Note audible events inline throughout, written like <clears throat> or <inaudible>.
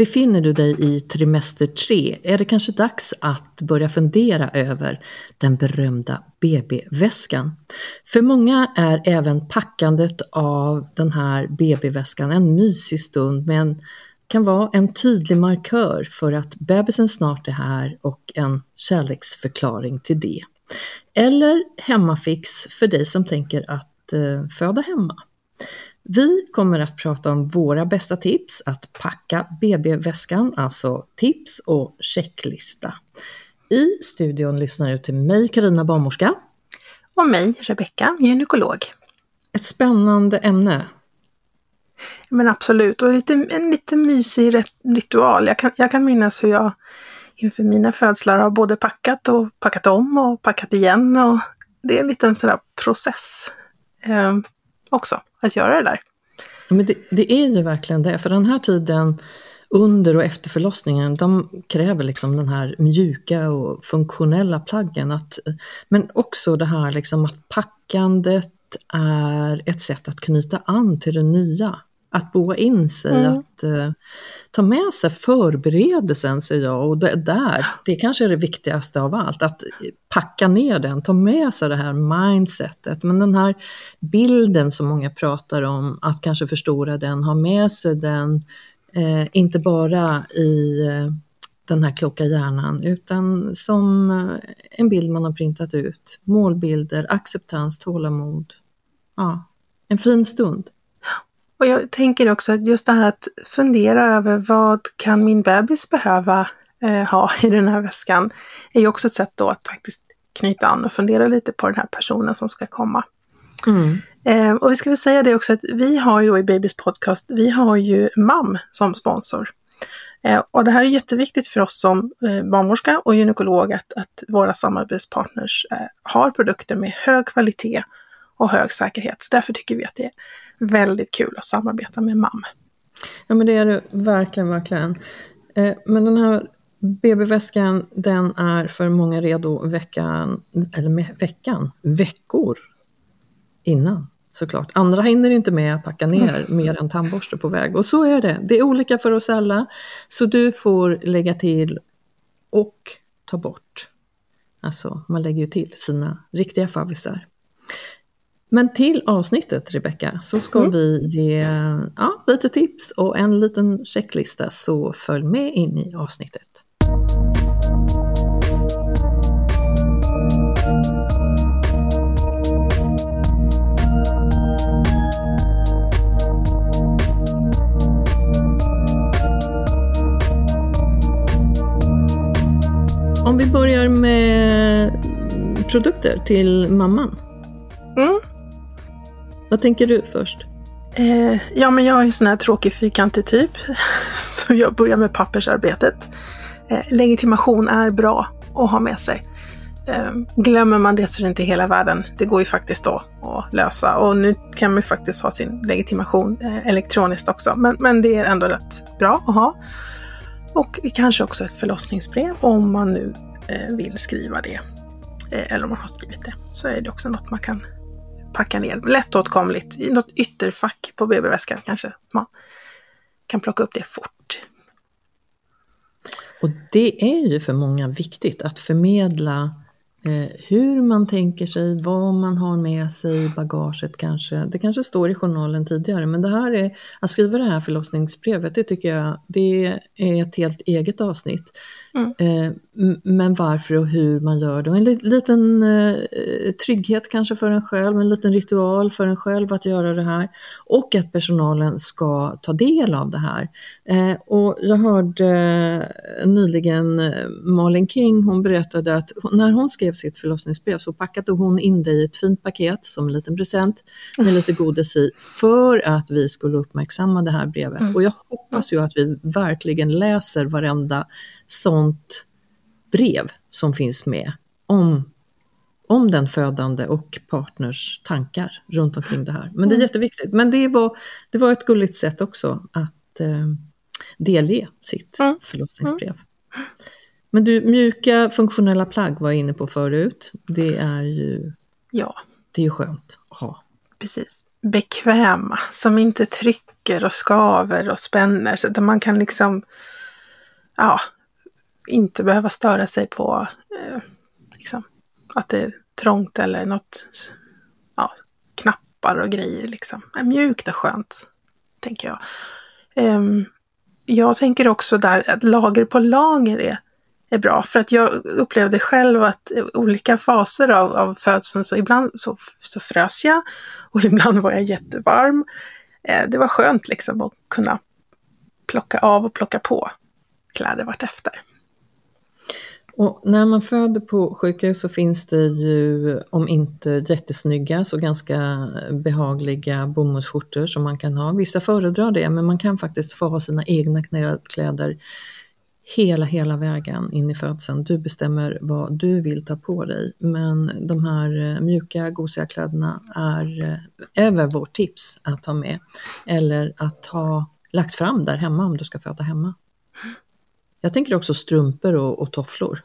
Befinner du dig i trimester 3 är det kanske dags att börja fundera över den berömda BB-väskan. För många är även packandet av den här BB-väskan en mysig stund men kan vara en tydlig markör för att bebisen snart är här och en kärleksförklaring till det. Eller hemmafix för dig som tänker att eh, föda hemma. Vi kommer att prata om våra bästa tips att packa BB-väskan, alltså tips och checklista. I studion lyssnar du till mig, Karina barnmorska. Och mig, Rebecka, gynekolog. Ett spännande ämne. Men absolut, och lite, en lite mysig ritual. Jag kan, jag kan minnas hur jag inför mina födslar har både packat och packat om och packat igen. Och det är en liten sån där process eh, också att göra det där. Men det, det, är ju verkligen det, för den här tiden under och efter förlossningen, de kräver liksom den här mjuka och funktionella plaggen. Att, men också det här liksom att packandet är ett sätt att knyta an till det nya att boa in sig, mm. att uh, ta med sig förberedelsen säger jag och det där, det kanske är det viktigaste av allt, att packa ner den, ta med sig det här mindsetet, men den här bilden som många pratar om, att kanske förstora den, ha med sig den, uh, inte bara i uh, den här kloka hjärnan, utan som en bild man har printat ut. Målbilder, acceptans, tålamod. Ja, en fin stund. Och jag tänker också att just det här att fundera över vad kan min bebis behöva eh, ha i den här väskan är ju också ett sätt då att faktiskt knyta an och fundera lite på den här personen som ska komma. Mm. Eh, och vi ska väl säga det också att vi har ju i Babys podcast, vi har ju MAM som sponsor. Eh, och det här är jätteviktigt för oss som eh, barnmorska och gynekolog att, att våra samarbetspartners eh, har produkter med hög kvalitet och hög säkerhet. Så därför tycker vi att det är väldigt kul att samarbeta med MAM. Ja men det är det verkligen, verkligen. Eh, men den här BB-väskan den är för många redo veckan, eller veckan, veckor innan såklart. Andra hinner inte med att packa ner mm. mer än tandborste på väg och så är det. Det är olika för oss alla. Så du får lägga till och ta bort. Alltså man lägger ju till sina riktiga favvisar. Men till avsnittet Rebecka så ska mm. vi ge ja, lite tips och en liten checklista så följ med in i avsnittet. Om vi börjar med tipsprodukter till mamman. Mm. Vad tänker du först? Eh, ja, men jag är ju sån här tråkig fyrkantig typ. <laughs> Så jag börjar med pappersarbetet. Eh, legitimation är bra att ha med sig. Eh, glömmer man det så är det inte hela världen. Det går ju faktiskt då att lösa. Och nu kan man ju faktiskt ha sin legitimation eh, elektroniskt också. Men, men det är ändå rätt bra att ha. Och kanske också ett förlossningsbrev om man nu eh, vill skriva det. Eh, eller om man har skrivit det. Så är det också något man kan packa ner. Lättåtkomligt i något ytterfack på BB-väskan kanske. Man kan plocka upp det fort. Och det är ju för många viktigt att förmedla eh, hur man tänker sig, vad man har med sig i bagaget kanske. Det kanske står i journalen tidigare, men det här är, att skriva det här förlossningsbrevet, det tycker jag det är ett helt eget avsnitt. Mm. Eh, men varför och hur man gör det. Och en liten eh, trygghet kanske för en själv, en liten ritual för en själv att göra det här. Och att personalen ska ta del av det här. Eh, och jag hörde nyligen Malin King, hon berättade att när hon skrev sitt förlossningsbrev så packade hon in det i ett fint paket som en liten present med lite godis i för att vi skulle uppmärksamma det här brevet. Mm. Och jag hoppas ju att vi verkligen läser varenda sånt brev som finns med om, om den födande och partners tankar runt omkring det här. Men det är Mm. jätteviktigt. Men det var, det var ett gulligt sätt också att eh, delge sitt Mm. förlossningsbrev. Men du, mjuka funktionella plagg var jag inne på förut. Det är ju, Ja, det är ju skönt att ha. precis. Bekväma, som inte trycker och skaver och spänner. Så att man kan liksom, ja, inte behöva störa sig på eh, liksom, att det är trångt eller något, ja, knappar och grejer liksom. Men mjukt och skönt, tänker jag. Eh, jag tänker också där att lager på lager är, är bra. För att jag upplevde själv att i olika faser av, av födseln så ibland så, så frös jag och <laughs> ibland var jag jättevarm. Eh, det var skönt liksom att kunna plocka av och plocka på kläder vartefter. Och när man föder på sjukhus så finns det ju, om inte jättesnygga, så ganska behagliga bomullsskjortor som man kan ha. Vissa föredrar det, men man kan faktiskt få ha sina egna kläder hela, hela vägen in i födseln. Du bestämmer vad du vill ta på dig. Men de här eh, mjuka, gosiga kläderna är, över är väl vårt tips att ha med. Eller att ha lagt fram där hemma om du ska föda hemma. Jag tänker också strumpor och, och tofflor.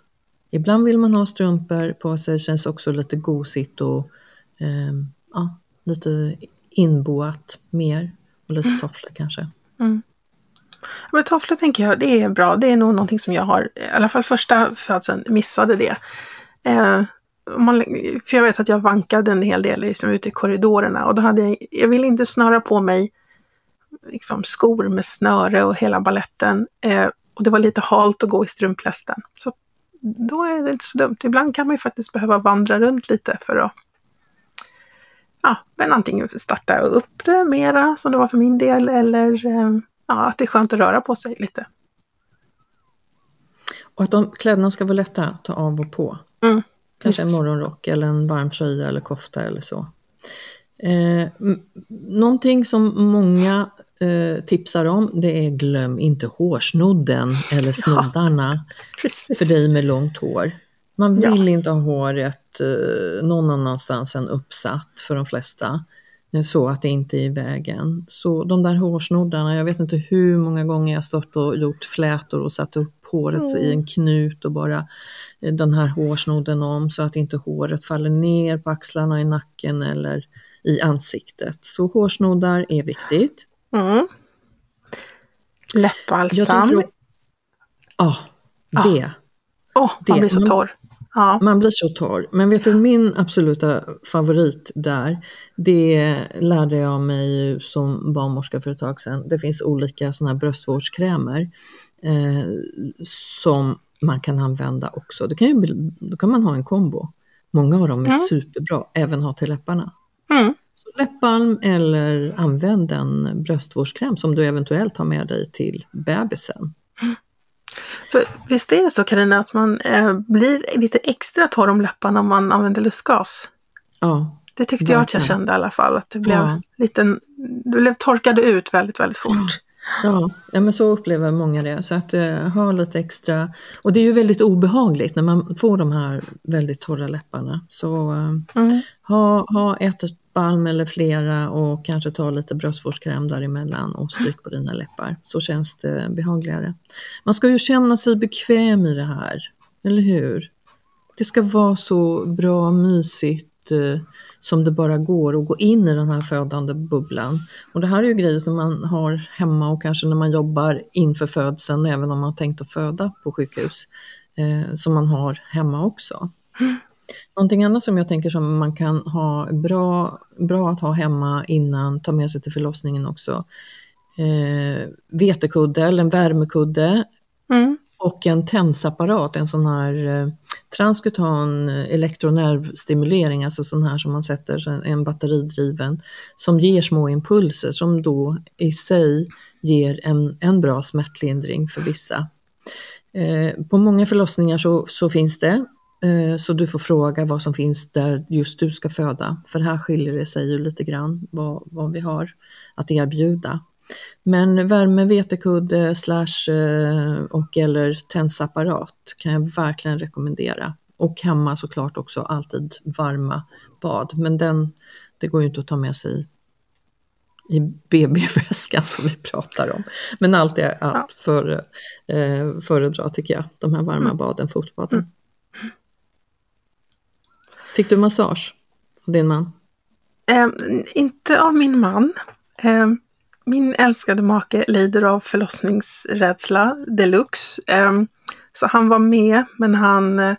Ibland vill man ha strumpor på sig, känns också lite gosigt och eh, ja, lite inboat mer. Och lite tofflor kanske. Men tofflor tänker jag, det är bra. Det är nog någonting som jag har, i alla fall första födseln, missade det. Eh, man, för jag vet att jag vankade en hel del liksom, ute i korridorerna och då hade jag, jag ville inte snöra på mig liksom, skor med snöre och hela balletten. Eh, och det var lite halt att gå i strumplästen. Så då är det inte så dumt. Ibland kan man ju faktiskt behöva vandra runt lite för att ja, men antingen starta upp det mera som det var för min del eller eh, ja, att det är skönt att röra på sig lite. Och att de kläderna ska vara lätta att ta av och på. Mm, Kanske en precis. morgonrock eller en varm tröja eller kofta eller så. Eh, någonting som många eh, tipsar om det är glöm inte hårsnodden eller <laughs> snoddarna Precis. för dig med långt hår. Man Ja. vill inte ha håret eh, någon annanstans än uppsatt för de flesta. eh, Så att det inte är i vägen. Så de där hårsnoddarna, jag vet inte hur många gånger jag stått och gjort flätor och satt upp håret i en knut och bara den här hårsnodden om så att inte håret faller ner på axlarna, i nacken eller i ansiktet. Så hårsnoddar är viktigt. Mm. Läppbalsam. Ja, det. Åh, det. man blir så torr. Ja. Man blir så torr. Men vet du, min absoluta favorit där, det lärde jag mig som barnmorska för ett tag sedan. Det finns olika sådana här bröstvårdskrämer eh, som man kan använda också. Det kan ju, då kan man ha en kombo. Många av dem är Mm. superbra, även ha till läpparna. Mm. Läppbalm eller använd en bröstvårdskräm som du eventuellt har med dig till bebisen. För visst är det så Karina att man eh, blir lite extra torr om läpparna om man använder lustgas? Ja, Det tyckte jag att jag Verkligen. kände i alla fall, att det blev Ja. lite, det blev torkade ut väldigt, väldigt fort. Ja, ja men så upplever många det. Så att eh, ha lite extra, och det är ju väldigt obehagligt när man får de här väldigt torra läpparna. Så eh, Mm ha, ha ett balm eller flera och kanske ta lite bröstvårdskräm däremellan och stryk på dina läppar. Så känns det behagligare. Man ska ju känna sig bekväm i det här, eller hur? Det ska vara så bra mysigt eh, som det bara går att gå in i den här födande bubblan. Och det här är ju grejer som man har hemma och kanske när man jobbar inför födseln, även om man har tänkt att föda på sjukhus, eh, som man har hemma också. Någonting annat som jag tänker som man kan ha bra, bra att ha hemma innan, ta med sig till förlossningen också. Eh, vetekudde eller en värmekudde Mm. och en TENS-apparat, en sån här eh, transkutan elektronervstimulering, alltså sån här som man sätter, en- en batteridriven, som ger små impulser som då i sig ger en, en bra smärtlindring för vissa. Eh, på många förlossningar så, så finns det, så du får fråga vad som finns där just du ska föda, för här skiljer det sig ju lite grann vad, vad vi har att erbjuda. Men värme, vetekudde slash eh, och eller tensapparat kan jag verkligen rekommendera. Och hemma såklart också alltid varma bad. Men den, det går ju inte att ta med sig i BB-väskan <laughs> som vi pratar om. Men allt är att Ja. före, eh, föredra tycker jag, de här varma Mm. baden, fotbaden. Fick du massage av din man? Eh, inte av min man. Eh, min älskade make lider av förlossningsrädsla deluxe. Eh, så han var med, men han eh,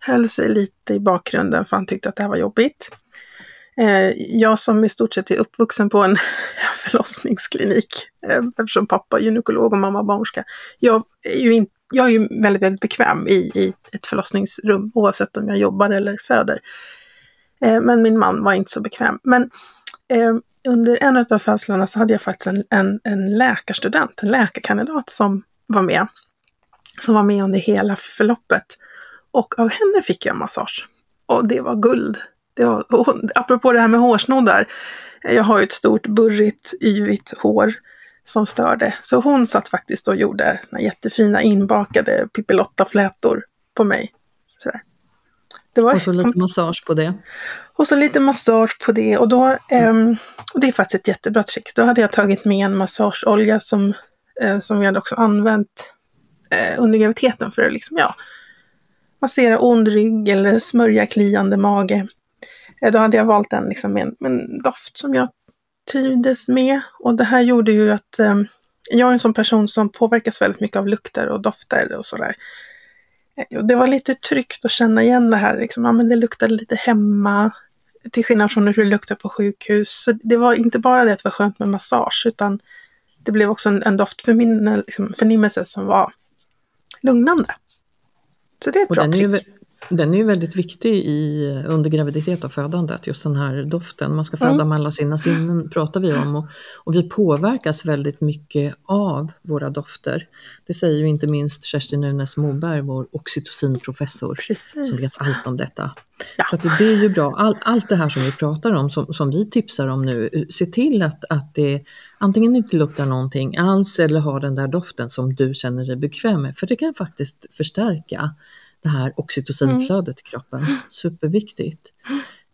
höll sig lite i bakgrunden för han tyckte att det här var jobbigt. Eh, jag som i stort sett är uppvuxen på en <laughs> förlossningsklinik, eh, eftersom pappa är gynekolog och mamma barnmorska. Jag är ju, inte jag är ju väldigt, väldigt bekväm i, i ett förlossningsrum, oavsett om jag jobbar eller föder. Eh, men min man var inte så bekväm. Men eh, under en av födslarna så hade jag faktiskt en, en, en läkarstudent, en läkarkandidat som var med. Som var med under hela förloppet. Och av henne fick jag massage. Och det var guld. Det var, och apropå det här med hårsnoddar. Eh, jag har ju ett stort burrigt, yvigt hår som störde. Så hon satt faktiskt och gjorde jättefina inbakade Pippilotta-flätor på mig. Sådär. Det var Och så lite massage på det. och så lite massage på det. Och, då, ehm, och det är faktiskt ett jättebra trick. Då hade jag tagit med en massageolja som, eh, som vi hade också använt eh, under graviditeten för att liksom, ja, massera ond rygg eller smörja kliande mage. Eh, då hade jag valt liksom en, med en doft som jag trivdes med. Och det här gjorde ju att ehm, jag är en sån person som påverkas väldigt mycket av lukter och dofter och sådär. Eh, Det var lite tryggt att känna igen det här, liksom, ja, men det luktade lite hemma, till skillnad från hur det luktar på sjukhus. Så det var inte bara det att det var skönt med massage, utan det blev också en, en doftförnimmelse liksom, som var lugnande. Så det är ett Och bra den är, ju, trick. vä- den är ju väldigt viktig i, under graviditet och födandet, just den här doften. Man ska föda Mm. med alla sina sinnen, pratar vi om. Och, och vi påverkas väldigt mycket av våra dofter. Det säger ju inte minst Kerstin Nunes Moberg, vår oxytocinprofessor, som Precis. vet allt om detta. Ja. Så att det är ju bra. All, allt det här som vi pratar om, som, som vi tipsar om nu, se till att, att det antingen inte luktar någonting alls eller har den där doften som du känner dig bekväm med. För det kan faktiskt förstärka det här oxytocinflödet i kroppen. Superviktigt.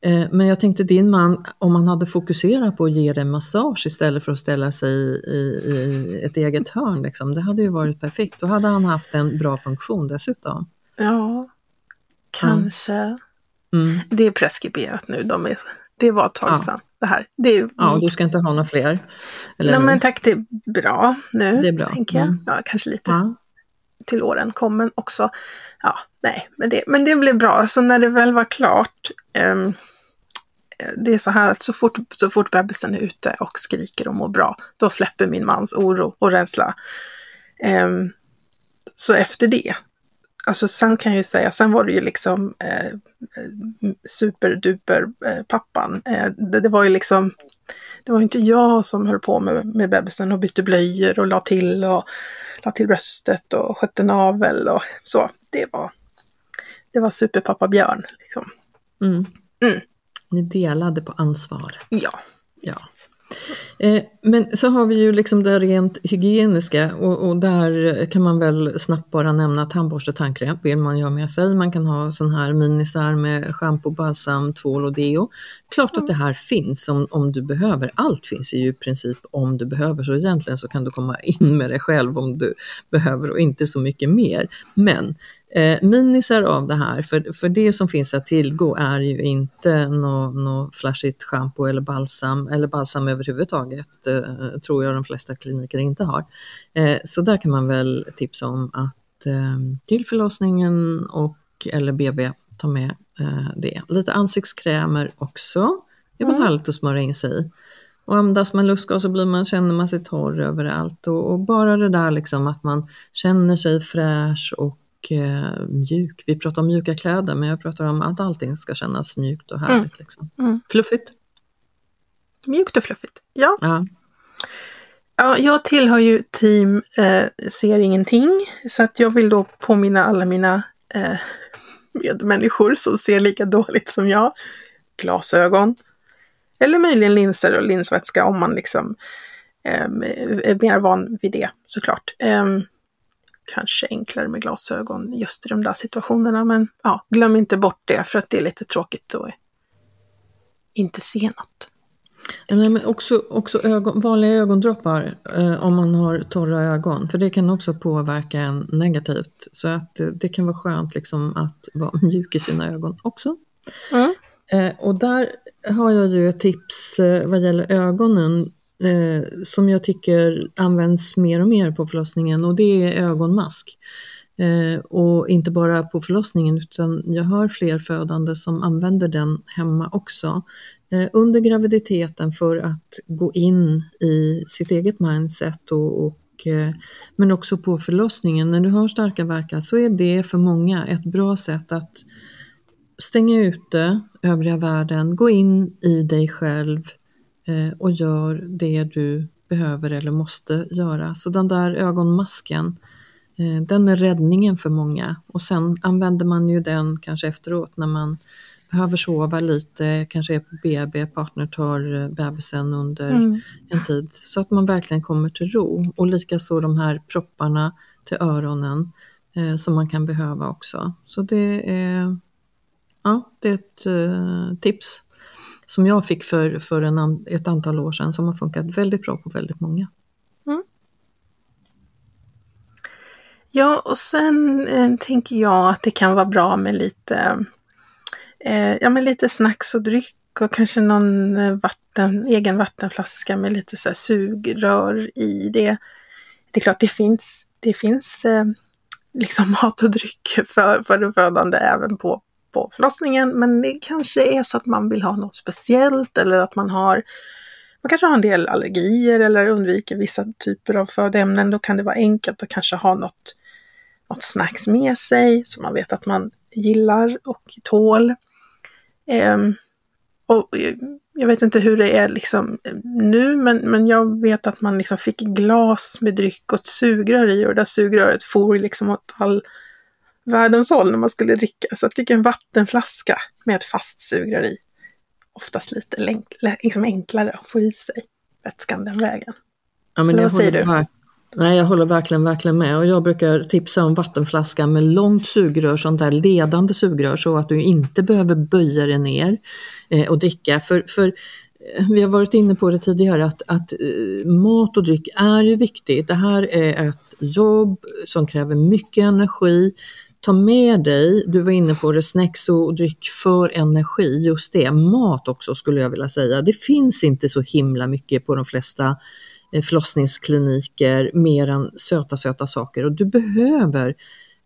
Eh, Men jag tänkte din man, om han hade fokuserat på att ge dig massage istället för att ställa sig i, i ett eget hörn, liksom, det hade ju varit perfekt. Då hade han haft en bra funktion dessutom. Ja, kanske. Mm. Det är preskriberat nu. De är, det var ett tag Ja. sedan. Det här. Det är, Ja, du ska inte ha några fler? Eller Nej nu? men tack, det är bra nu. Det är bra. Tänker jag. Mm. Ja, kanske lite ja. till åren kommen också. Ja, nej, men det, men det blev bra. Så när det väl var klart, um, det är så här att så fort, så fort bebisen är ute och skriker och mår bra, då släpper min mans oro och rädsla. Um, så efter det, alltså sen kan jag ju säga, sen var det ju liksom eh, superduper eh, pappan. Eh, det, det var ju liksom, Det var ju inte jag som höll på med, med bebisen och bytte blöjor och la till och la till bröstet och skötte navel och så. Det var, det var superpappa Björn. Liksom. Mm. Mm. Ni delade på ansvar. Ja. Ja. Eh, men så har vi ju liksom det rent hygieniska och, och, där kan man väl snabbt bara nämna tandborste, tandkräm vill man ha med sig. Man kan ha sån här minisar med schampo, balsam, tvål och deo. Klart att det här finns om, om du behöver. Allt finns ju i princip om du behöver så egentligen så kan du komma in med det själv om du behöver och inte så mycket mer. Men Eh, minisar av det här, för, för det som finns att tillgå är ju inte något nå flashigt schampo eller balsam, eller balsam överhuvudtaget, eh, tror jag de flesta kliniker inte har. Eh, så där kan man väl tipsa om att eh, till förlossningen och eller BB ta med eh, det. Lite ansiktskrämer också, det är väl mm. härligt att smörja in sig i. Och andas man lustgas så blir man, känner man sig torr överallt och, och bara det där liksom att man känner sig fräsch och eh, mjuk. Vi pratar om mjuka kläder men jag pratar om att allting ska kännas mjukt och härligt. Mm. Liksom. Mm. Fluffigt. Mjukt och fluffigt, ja. ja. Ja, jag tillhör ju team eh, ser ingenting så att jag vill då påminna alla mina eh, medmänniskor som ser lika dåligt som jag. Glasögon. Eller möjligen linser och linsvätska om man liksom eh, är mer van vid det såklart. Eh, kanske enklare med glasögon just i de där situationerna. Men ja, glöm inte bort det för att det är lite tråkigt att inte se något. Nej, men också, också ögon, vanliga ögondroppar eh, om man har torra ögon, för det kan också påverka en negativt. Så att eh, det kan vara skönt liksom att vara <laughs> mjuk i sina ögon också. Mm. Eh, och där har jag ju ett tips eh, vad gäller ögonen eh, som jag tycker används mer och mer på förlossningen och det är ögonmask. Eh, och inte bara på förlossningen utan jag hör fler födande som använder den hemma också. Eh, under graviditeten för att gå in i sitt eget mindset och, och eh, men också på förlossningen. När du har starka verkar så är det för många ett bra sätt att stänga ute övriga världen, gå in i dig själv, eh, och gör det du behöver eller måste göra. Så den där ögonmasken, den är räddningen för många. Och sen använder man ju den kanske efteråt när man behöver sova lite, kanske är på BB, partner tar eh, bebisen under mm. en tid. Så att man verkligen kommer till ro. Och likaså de här propparna till öronen eh, som man kan behöva också. Så det är, ja, det är ett eh, tips som jag fick för, för en, ett antal år sedan som har funkat väldigt bra på väldigt många. Mm. Ja, och sen eh, tänker jag att det kan vara bra med lite, eh, ja, men lite snacks och dryck och kanske någon eh, vatten, egen vattenflaska med lite så sugrör i det. Det är klart det finns, det finns eh, liksom <laughs> mat och dryck för, för den födande även på, på förlossningen, men det kanske är så att man vill ha något speciellt eller att man har man kanske har en del allergier eller undviker vissa typer av födoämnen. Då kan det vara enkelt att kanske ha något, något snacks med sig som man vet att man gillar och tål. Um, och jag vet inte hur det är liksom nu, men, men jag vet att man liksom fick glas med dryck och ett sugrör i och det där sugröret for liksom åt all världens håll när man skulle dricka. Så jag tycker en vattenflaska med ett fast sugrör i oftast lite liksom enklare att få i sig vätskan den vägen. Ja, men Eller vad säger du? Nej, jag håller verkligen, verkligen med och jag brukar tipsa om vattenflaska med långt sugrör, sånt där ledande sugrör så att du inte behöver böja dig ner eh, och dricka. För, för eh, vi har varit inne på det tidigare att, att uh, mat och dryck är ju viktigt. Det här är ett jobb som kräver mycket energi ta med dig, du var inne på det, snacks och dryck för energi, just det, mat också skulle jag vilja säga. Det finns inte så himla mycket på de flesta Eh, förlossningskliniker mer än söta, söta saker och du behöver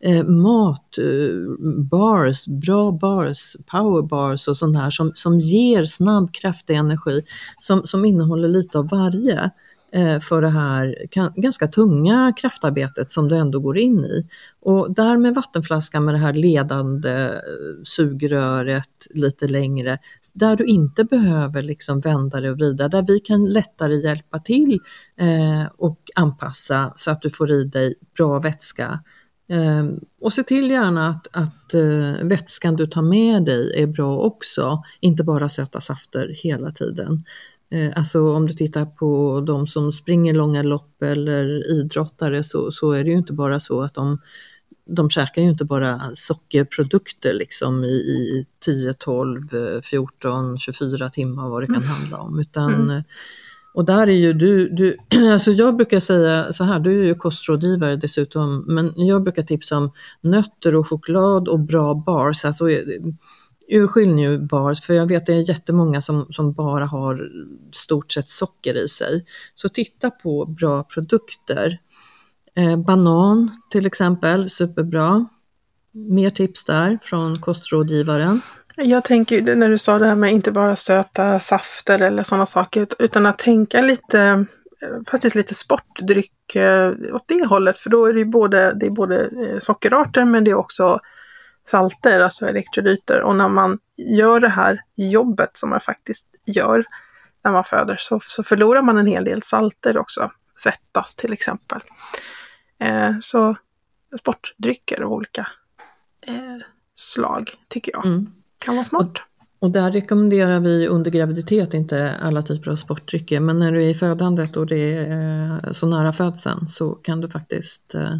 eh, mat, eh, bars, bra bars, power bars och sånt här som, som ger snabb, kraftig energi som, som innehåller lite av varje. Eh, för det här ganska tunga kraftarbetet som du ändå går in i. Och där med vattenflaskan med det här ledande eh, sugröret lite längre, där du inte behöver liksom vända dig och vrida, där vi kan lättare hjälpa till eh, och anpassa så att du får i dig bra vätska och se till gärna att, att vätskan du tar med dig är bra också, inte bara söta safter hela tiden. Uh, alltså om du tittar på de som springer långa lopp eller idrottare så, så är det ju inte bara så att de de käkar ju inte bara sockerprodukter liksom i, i 10, 12, 14, 24 timmar vad det kan mm. handla om. Utan mm. Och där är ju du, du, <clears throat> alltså jag brukar säga så här, du är ju kostrådgivare dessutom, men jag brukar tipsa om nötter och choklad och bra bars, alltså urskilj nu bars, för jag vet att det är jättemånga som, som bara har stort sett socker i sig. Så titta på bra produkter. Eh, banan till exempel, superbra. Mer tips där från kostrådgivaren. Jag tänker när du sa det här med inte bara söta safter eller sådana saker, utan att tänka lite, faktiskt lite sportdryck eh, åt det hållet. För då är det både, det är både eh, sockerarter men det är också salter, alltså elektrolyter. Och när man gör det här jobbet som man faktiskt gör när man föder så, så förlorar man en hel del salter också. Svettas till exempel. Eh, så sportdrycker av olika eh, slag tycker jag. Mm kan vara smart. Och, och där rekommenderar vi under graviditet inte alla typer av sportdrycker, men när du är i födandet och det är eh, så nära födseln så kan du faktiskt eh,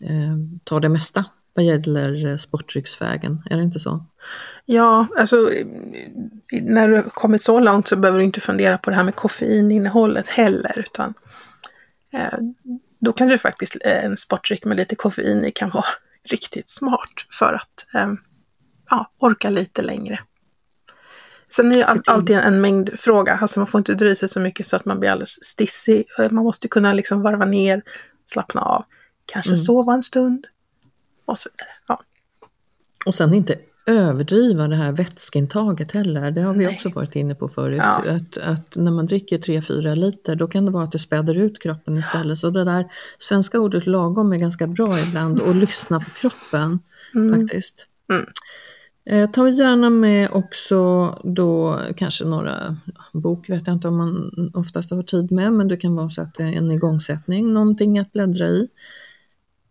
eh, ta det mesta vad gäller sportdrycksvägen, är det inte så? Ja, alltså när du har kommit så långt så behöver du inte fundera på det här med koffeininnehållet heller, utan eh, då kan du faktiskt, en sportdryck med lite koffein i kan vara <laughs> riktigt smart för att eh, ja, orka lite längre. Sen är det alltid en mängd fråga, alltså man får inte dra sig så mycket så att man blir alldeles stissig. Man måste kunna liksom varva ner, slappna av, kanske mm. sova en stund och så vidare. Ja. Och sen inte överdriva det här vätskeintaget heller. Det har vi Nej. också varit inne på förut. Ja. Att, att, när man dricker 3-4 liter då kan det vara att det späder ut kroppen istället. Så det där svenska ordet lagom är ganska bra ibland och lyssna på kroppen mm. faktiskt. Mm. Eh, ta gärna med också då kanske några, bok vet jag inte om man oftast har tid med, men det kan vara så att det är en igångsättning, någonting att bläddra i.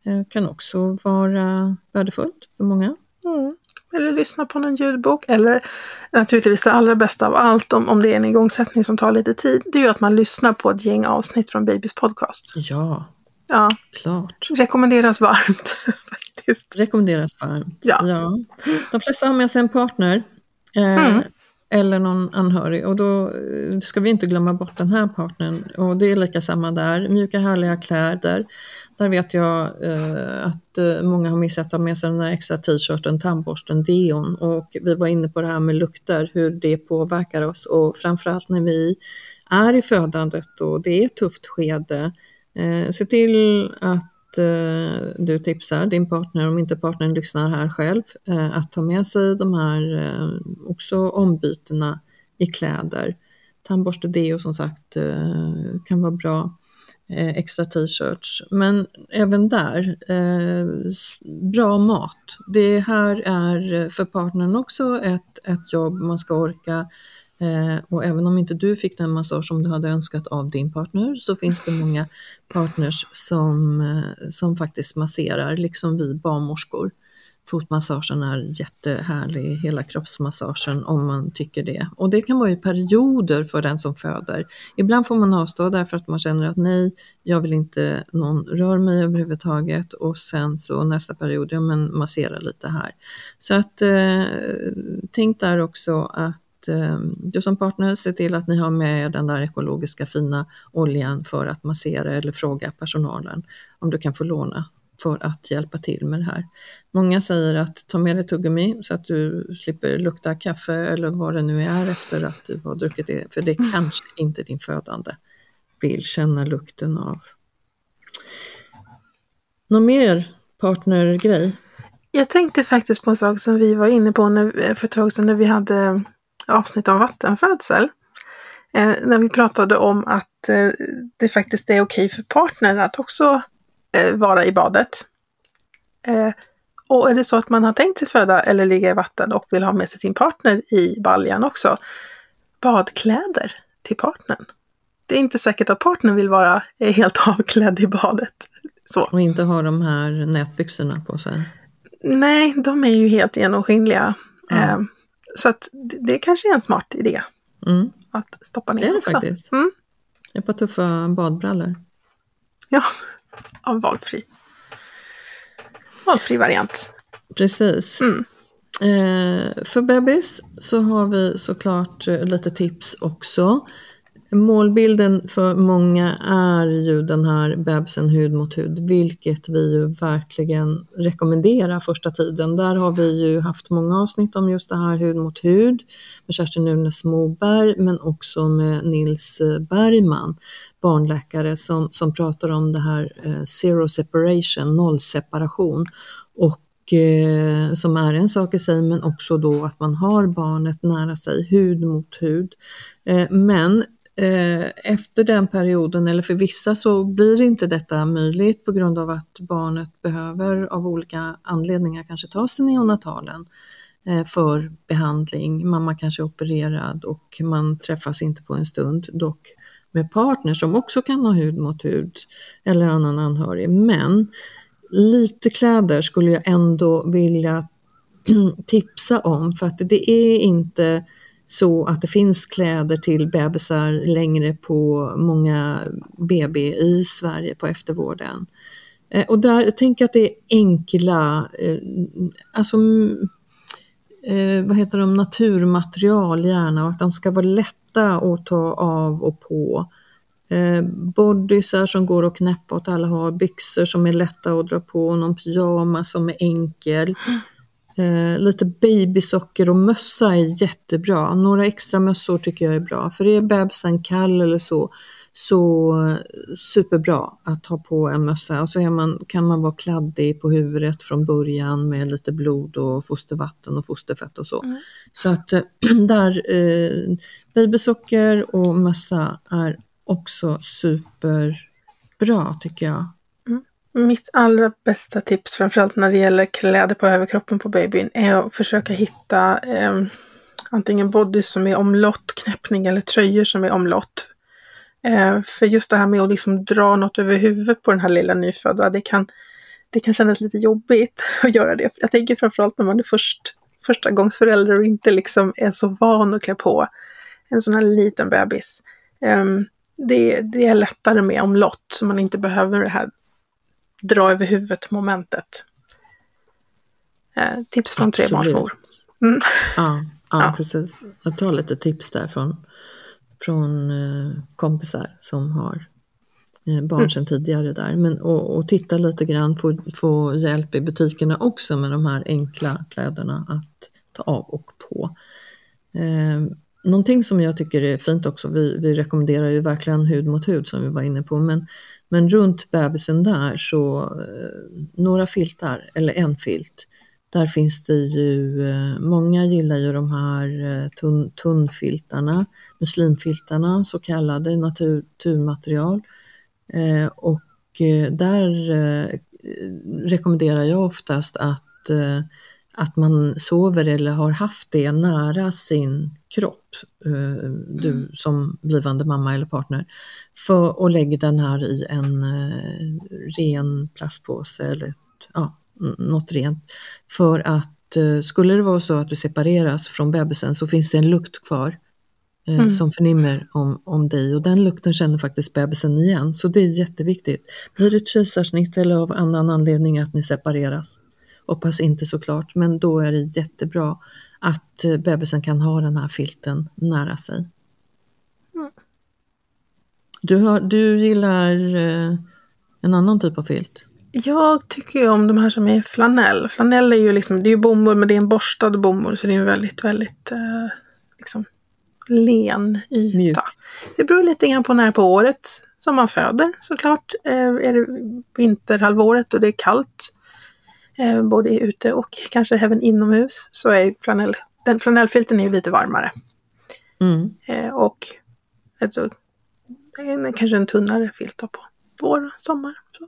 Eh, kan också vara värdefullt för många. Mm. Eller lyssna på någon ljudbok. Eller naturligtvis det allra bästa av allt, om, om det är en igångsättning som tar lite tid, det är ju att man lyssnar på ett gäng avsnitt från Babys podcast. Ja, ja. klart. Rekommenderas varmt <laughs> faktiskt. Rekommenderas varmt. Ja. ja. De flesta har med sig en partner. Eh, mm. Eller någon anhörig och då eh, ska vi inte glömma bort den här partnern. Och det är lika samma där, mjuka härliga kläder. Där vet jag eh, att eh, många har missat att ha med sig den här extra t-shirten, tandborsten, deon. Och vi var inne på det här med lukter, hur det påverkar oss. Och framförallt när vi är i födandet och det är ett tufft skede. Eh, se till att eh, du tipsar din partner, om inte partnern lyssnar här själv, eh, att ta med sig de här eh, också ombytena i kläder. Tandborste deo som sagt eh, kan vara bra. Eh, extra t-shirts. Men även där, eh, bra mat. Det här är eh, för partnern också ett, ett jobb man ska orka Eh, och även om inte du fick den massage som du hade önskat av din partner så finns det många partners som, eh, som faktiskt masserar, liksom vi barnmorskor. Fotmassagen är jättehärlig, hela kroppsmassagen om man tycker det. Och det kan vara i perioder för den som föder. Ibland får man avstå därför att man känner att nej, jag vill inte någon rör mig överhuvudtaget och sen så nästa period, ja men massera lite här. Så att eh, tänk där också att eh, du som partner ser till att ni har med den där ekologiska fina oljan för att massera eller fråga personalen om du kan få låna för att hjälpa till med det här. Många säger att ta med dig tuggummi så att du slipper lukta kaffe eller vad det nu är efter att du har druckit det, för det mm. kanske inte din födande vill känna lukten av. Någon mer partnergrej? Jag tänkte faktiskt på en sak som vi var inne på när, för ett tag sedan när vi hade avsnitt om vattenfödsel. Eh, när vi pratade om att eh, det faktiskt är okej för partnern att också eh, vara i badet. Eh, och är det så att man har tänkt sig föda eller ligga i vatten och vill ha med sig sin partner i baljan också, badkläder till partnern. Det är inte säkert att partnern vill vara helt <laughs> avklädd i badet. Så. Och inte ha de här nätbyxorna på sig. Nej, de är ju helt genomskinliga. Ja. Eh, så att det kanske är en smart idé. Mm. Att stoppa ner Det är det också. faktiskt. Mm. Ett par tuffa badbrallor. Ja, av valfri. Valfri variant. Precis. Mm. Eh, för bebis så har vi såklart eh, lite tips också. Målbilden för många är ju den här bebisen hud mot hud, vilket vi ju verkligen rekommenderar första tiden. Där har vi ju haft många avsnitt om just det här hud mot hud med Kerstin Nunes Moberg, men också med Nils Bergman, barnläkare, som, som pratar om det här eh, zero separation, nollseparation. Och eh, som är en sak i sig, men också då att man har barnet nära sig, hud mot hud. Eh, men eh, efter den perioden, eller för vissa så blir inte detta möjligt på grund av att barnet behöver av olika anledningar kanske tas till neonatalen eh, för behandling. Mamma kanske är opererad och man träffas inte på en stund, dock med partner som också kan ha hud mot hud eller annan anhörig. Men lite kläder skulle jag ändå vilja <clears throat> tipsa om för att det är inte så att det finns kläder till bebisar längre på många BB i Sverige på eftervården. Eh, och där jag tänker jag att det är enkla, eh, alltså eh, vad heter de, naturmaterial gärna och att de ska vara lätta att ta av och på. Eh, bodysar som går att knäppa åt alla håll, byxor som är lätta att dra på, någon pyjamas som är enkel. Eh, lite babysocker och mössa är jättebra. Några extra mössor tycker jag är bra. För är bebisen kall eller så, så superbra att ha på en mössa. Och så är man, kan man vara kladdig på huvudet från början med lite blod och fostervatten och fosterfett och så. Mm. Så att <clears throat> där, eh, babysocker och mössa är också superbra tycker jag. Mitt allra bästa tips, framförallt när det gäller kläder på överkroppen på babyn, är att försöka hitta eh, antingen bodys som är omlott, knäppning eller tröjor som är omlott. Eh, för just det här med att liksom dra något över huvudet på den här lilla nyfödda, det kan, det kan kännas lite jobbigt <laughs> att göra det. Jag tänker framförallt när man är först, första gångs förälder och inte liksom är så van att klä på en sån här liten bebis. Eh, det, det är lättare med omlott, så man inte behöver det här dra över huvudet momentet. Eh, tips från trebarnsmor. Mm. Ja, ja, Ja. precis. Jag tar lite tips där från, från eh, kompisar som har eh, barn Mm. sedan tidigare där. Men, och, och titta lite grann, få, få hjälp i butikerna också med de här enkla kläderna att ta av och på. Eh, någonting som jag tycker är fint också, vi, vi rekommenderar ju verkligen hud mot hud som vi var inne på, men, men runt bebisen där så eh, några filtar, eller en filt, där finns det ju, eh, många gillar ju de här eh, tunn, tunnfiltarna, muslimfiltarna, så kallade natur, naturmaterial. Eh, och där eh, rekommenderar jag oftast att, eh, att man sover eller har haft det nära sin kropp, du som blivande mamma eller partner, för, och lägg den här i en ren plastpåse eller ja, något rent. För att eh, skulle det vara så att du separeras från bebisen så finns det en lukt kvar eh, Mm. som förnimmer om, om dig och den lukten känner faktiskt bebisen igen. Så det är jätteviktigt. Blir det ett kejsarsnitt eller av annan anledning att ni separeras, hoppas inte såklart, men då är det jättebra att eh, bebisen kan ha den här filten nära sig. Mm. Du, har, du gillar en annan typ av filt? Jag tycker ju om de här som är flanell. Flanell är ju liksom, det är ju bomull men det är en borstad bomull så det är en väldigt, väldigt eh, liksom len yta. Mjuk. Det beror lite grann på när på året som man föder såklart. Eh, är det vinterhalvåret och det är kallt, eh, både ute och kanske även inomhus, så är flanell, den flanellfilten är ju lite varmare. Mm. Eh, och Alltså, en, kanske en tunnare filt på vår och sommar. Så.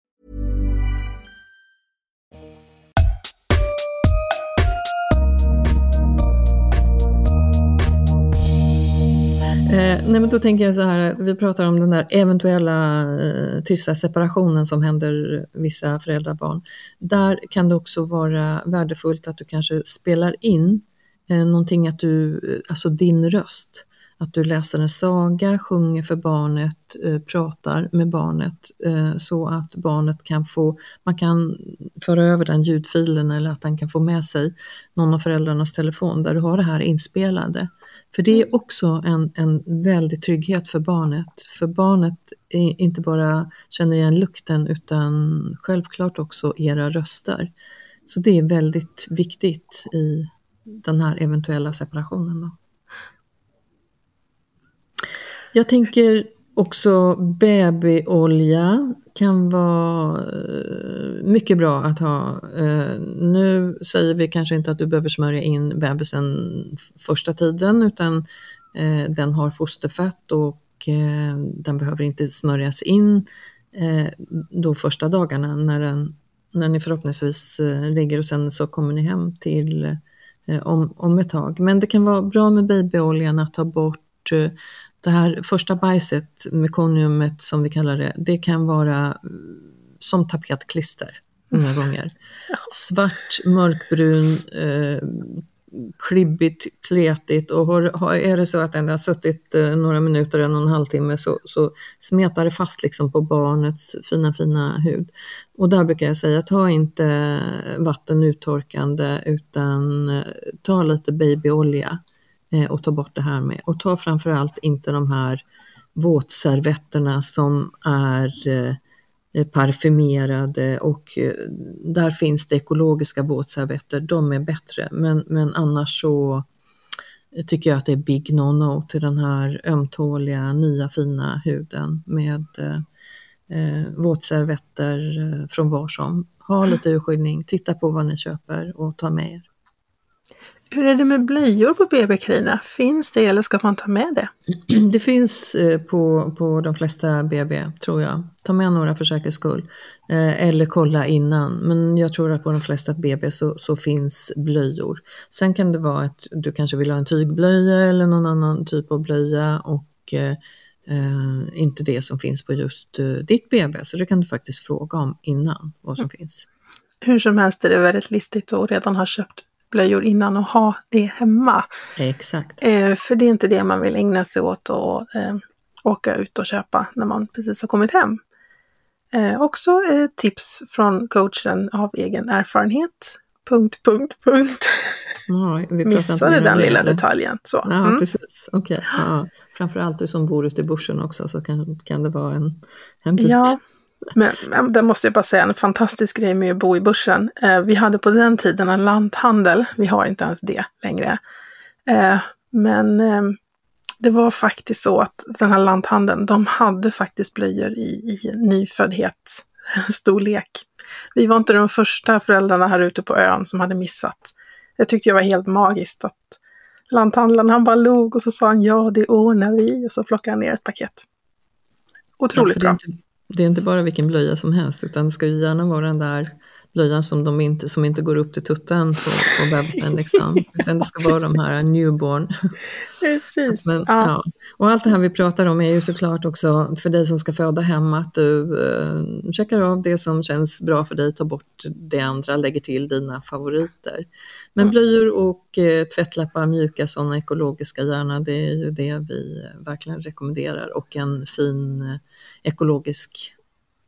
Eh, nej men då tänker jag så här, vi pratar om den där eventuella eh, tysta separationen som händer vissa föräldrabarn. Där kan det också vara värdefullt att du kanske spelar in eh, någonting, att du, eh, alltså din röst. Att du läser en saga, sjunger för barnet, eh, pratar med barnet eh, så att barnet kan få, man kan föra över den ljudfilen eller att den kan få med sig någon av föräldrarnas telefon där du har det här inspelade. För det är också en, en väldig trygghet för barnet. För barnet inte bara känner igen lukten utan självklart också era röster. Så det är väldigt viktigt i den här eventuella separationen. Då. Jag tänker också babyolja kan vara eh, mycket bra att ha. Eh, nu säger vi kanske inte att du behöver smörja in bebisen första tiden utan eh, den har fosterfett och den behöver inte smörjas in då första dagarna när, den, när ni förhoppningsvis ligger och sen så kommer ni hem till om, om ett tag. Men det kan vara bra med babyoljan att ta bort det här första bajset, mekoniumet som vi kallar det, det kan vara som tapetklister många mm. gånger. Svart, mörkbrun, eh, klibbigt, kletigt och har, har, är det så att den har suttit eh, några minuter, en och en halvtimme så, så smetar det fast liksom på barnets fina fina hud. Och där brukar jag säga, ta inte vatten uttorkande utan eh, ta lite babyolja Eh, Eh, och ta bort det här med. Och ta framförallt inte de här våtservetterna som är eh, eh, parfymerade och eh, där finns det ekologiska våtservetter, de är bättre. Men, men annars så tycker jag att det är big no-no till den här ömtåliga, nya fina huden med eh, eh våtservetter från var som. Ha lite urskiljning, titta på vad ni köper och ta med er. Hur är det med blöjor på BB Carina? Finns det eller ska man ta med det? <clears throat> Det finns eh, på, på de flesta BB tror jag. Ta med några för säkerhets skull. Eh, eller kolla innan. Men jag tror att på de flesta BB så, så finns blöjor. Sen kan det vara att du kanske vill ha en tygblöja eller någon annan typ av blöja och eh, eh inte det som finns på just eh, ditt BB. Så det kan du faktiskt fråga om innan vad som mm. finns. Hur som helst är det väldigt listigt att redan ha köpt blöjor innan och ha det hemma. Exakt. Eh, för det är inte det man vill ägna sig åt och eh, åka ut och köpa när man precis har kommit hem. Eh, också eh, tips från coachen av egen erfarenhet. Punkt, punkt, punkt. Ja, vi Missade den lilla detaljen. Så. Ja, mm. precis. Okay. Ja. Framförallt du som bor ute i bushen också så kan, kan det vara en, en bit. Ja, men det måste jag bara säga, en fantastisk grej med att bo i börsen. Eh, vi hade på den tiden en lanthandel, vi har inte ens det längre. Eh, men eh, det var faktiskt så att den här lanthandeln, de hade faktiskt blöjor i, i nyföddhet storlek. Vi var inte de första föräldrarna här ute på ön som hade missat. Det tyckte jag var helt magiskt att lanthandlaren han bara log och så sa han ja det ordnar vi och så plockade han ner ett paket. Otroligt ja, bra. Det är inte bara vilken blöja som helst utan det ska ju gärna vara den där blöjan som, de inte, som inte går upp till tutten på, på bebisen. Liksom. <laughs> Utan det ska vara de här newborn. Precis. Men, ja. ja. Och allt det här vi pratar om är ju såklart också för dig som ska föda hemma, att du eh, checkar av det som känns bra för dig, tar bort det andra, lägger till dina favoriter. Men blöjor och eh, tvättlappar, mjuka sådana ekologiska gärna, det är ju det vi verkligen rekommenderar. Och en fin eh, ekologisk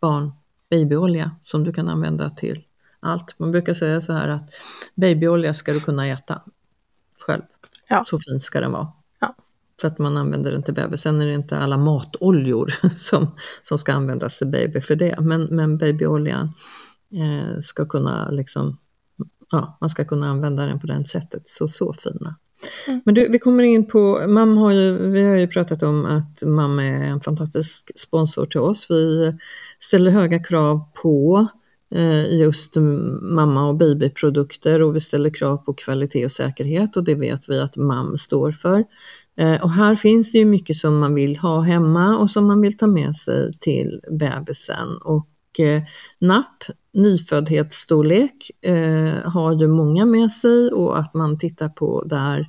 barn babyolja som du kan använda till allt. Man brukar säga så här att babyolja ska du kunna äta själv. Ja. Så fin ska den vara. Ja. För att man använder den till baby. Sen är det inte alla matoljor <laughs> som, som ska användas till baby för det. Men, men babyoljan eh, ska kunna liksom, ja, man ska kunna använda den på det sättet. Så, så fina. Mm. Men du, vi kommer in på, mamma har ju, vi har ju pratat om att mamma är en fantastisk sponsor till oss. Vi ställer höga krav på Eh, just mamma och babyprodukter och vi ställer krav på kvalitet och säkerhet och det vet vi att MAM står för. Eh, och här finns det ju mycket som man vill ha hemma och som man vill ta med sig till bebisen. Och eh, NAP, napp, nyföddhetsstorlek, har ju många med sig och att man tittar på där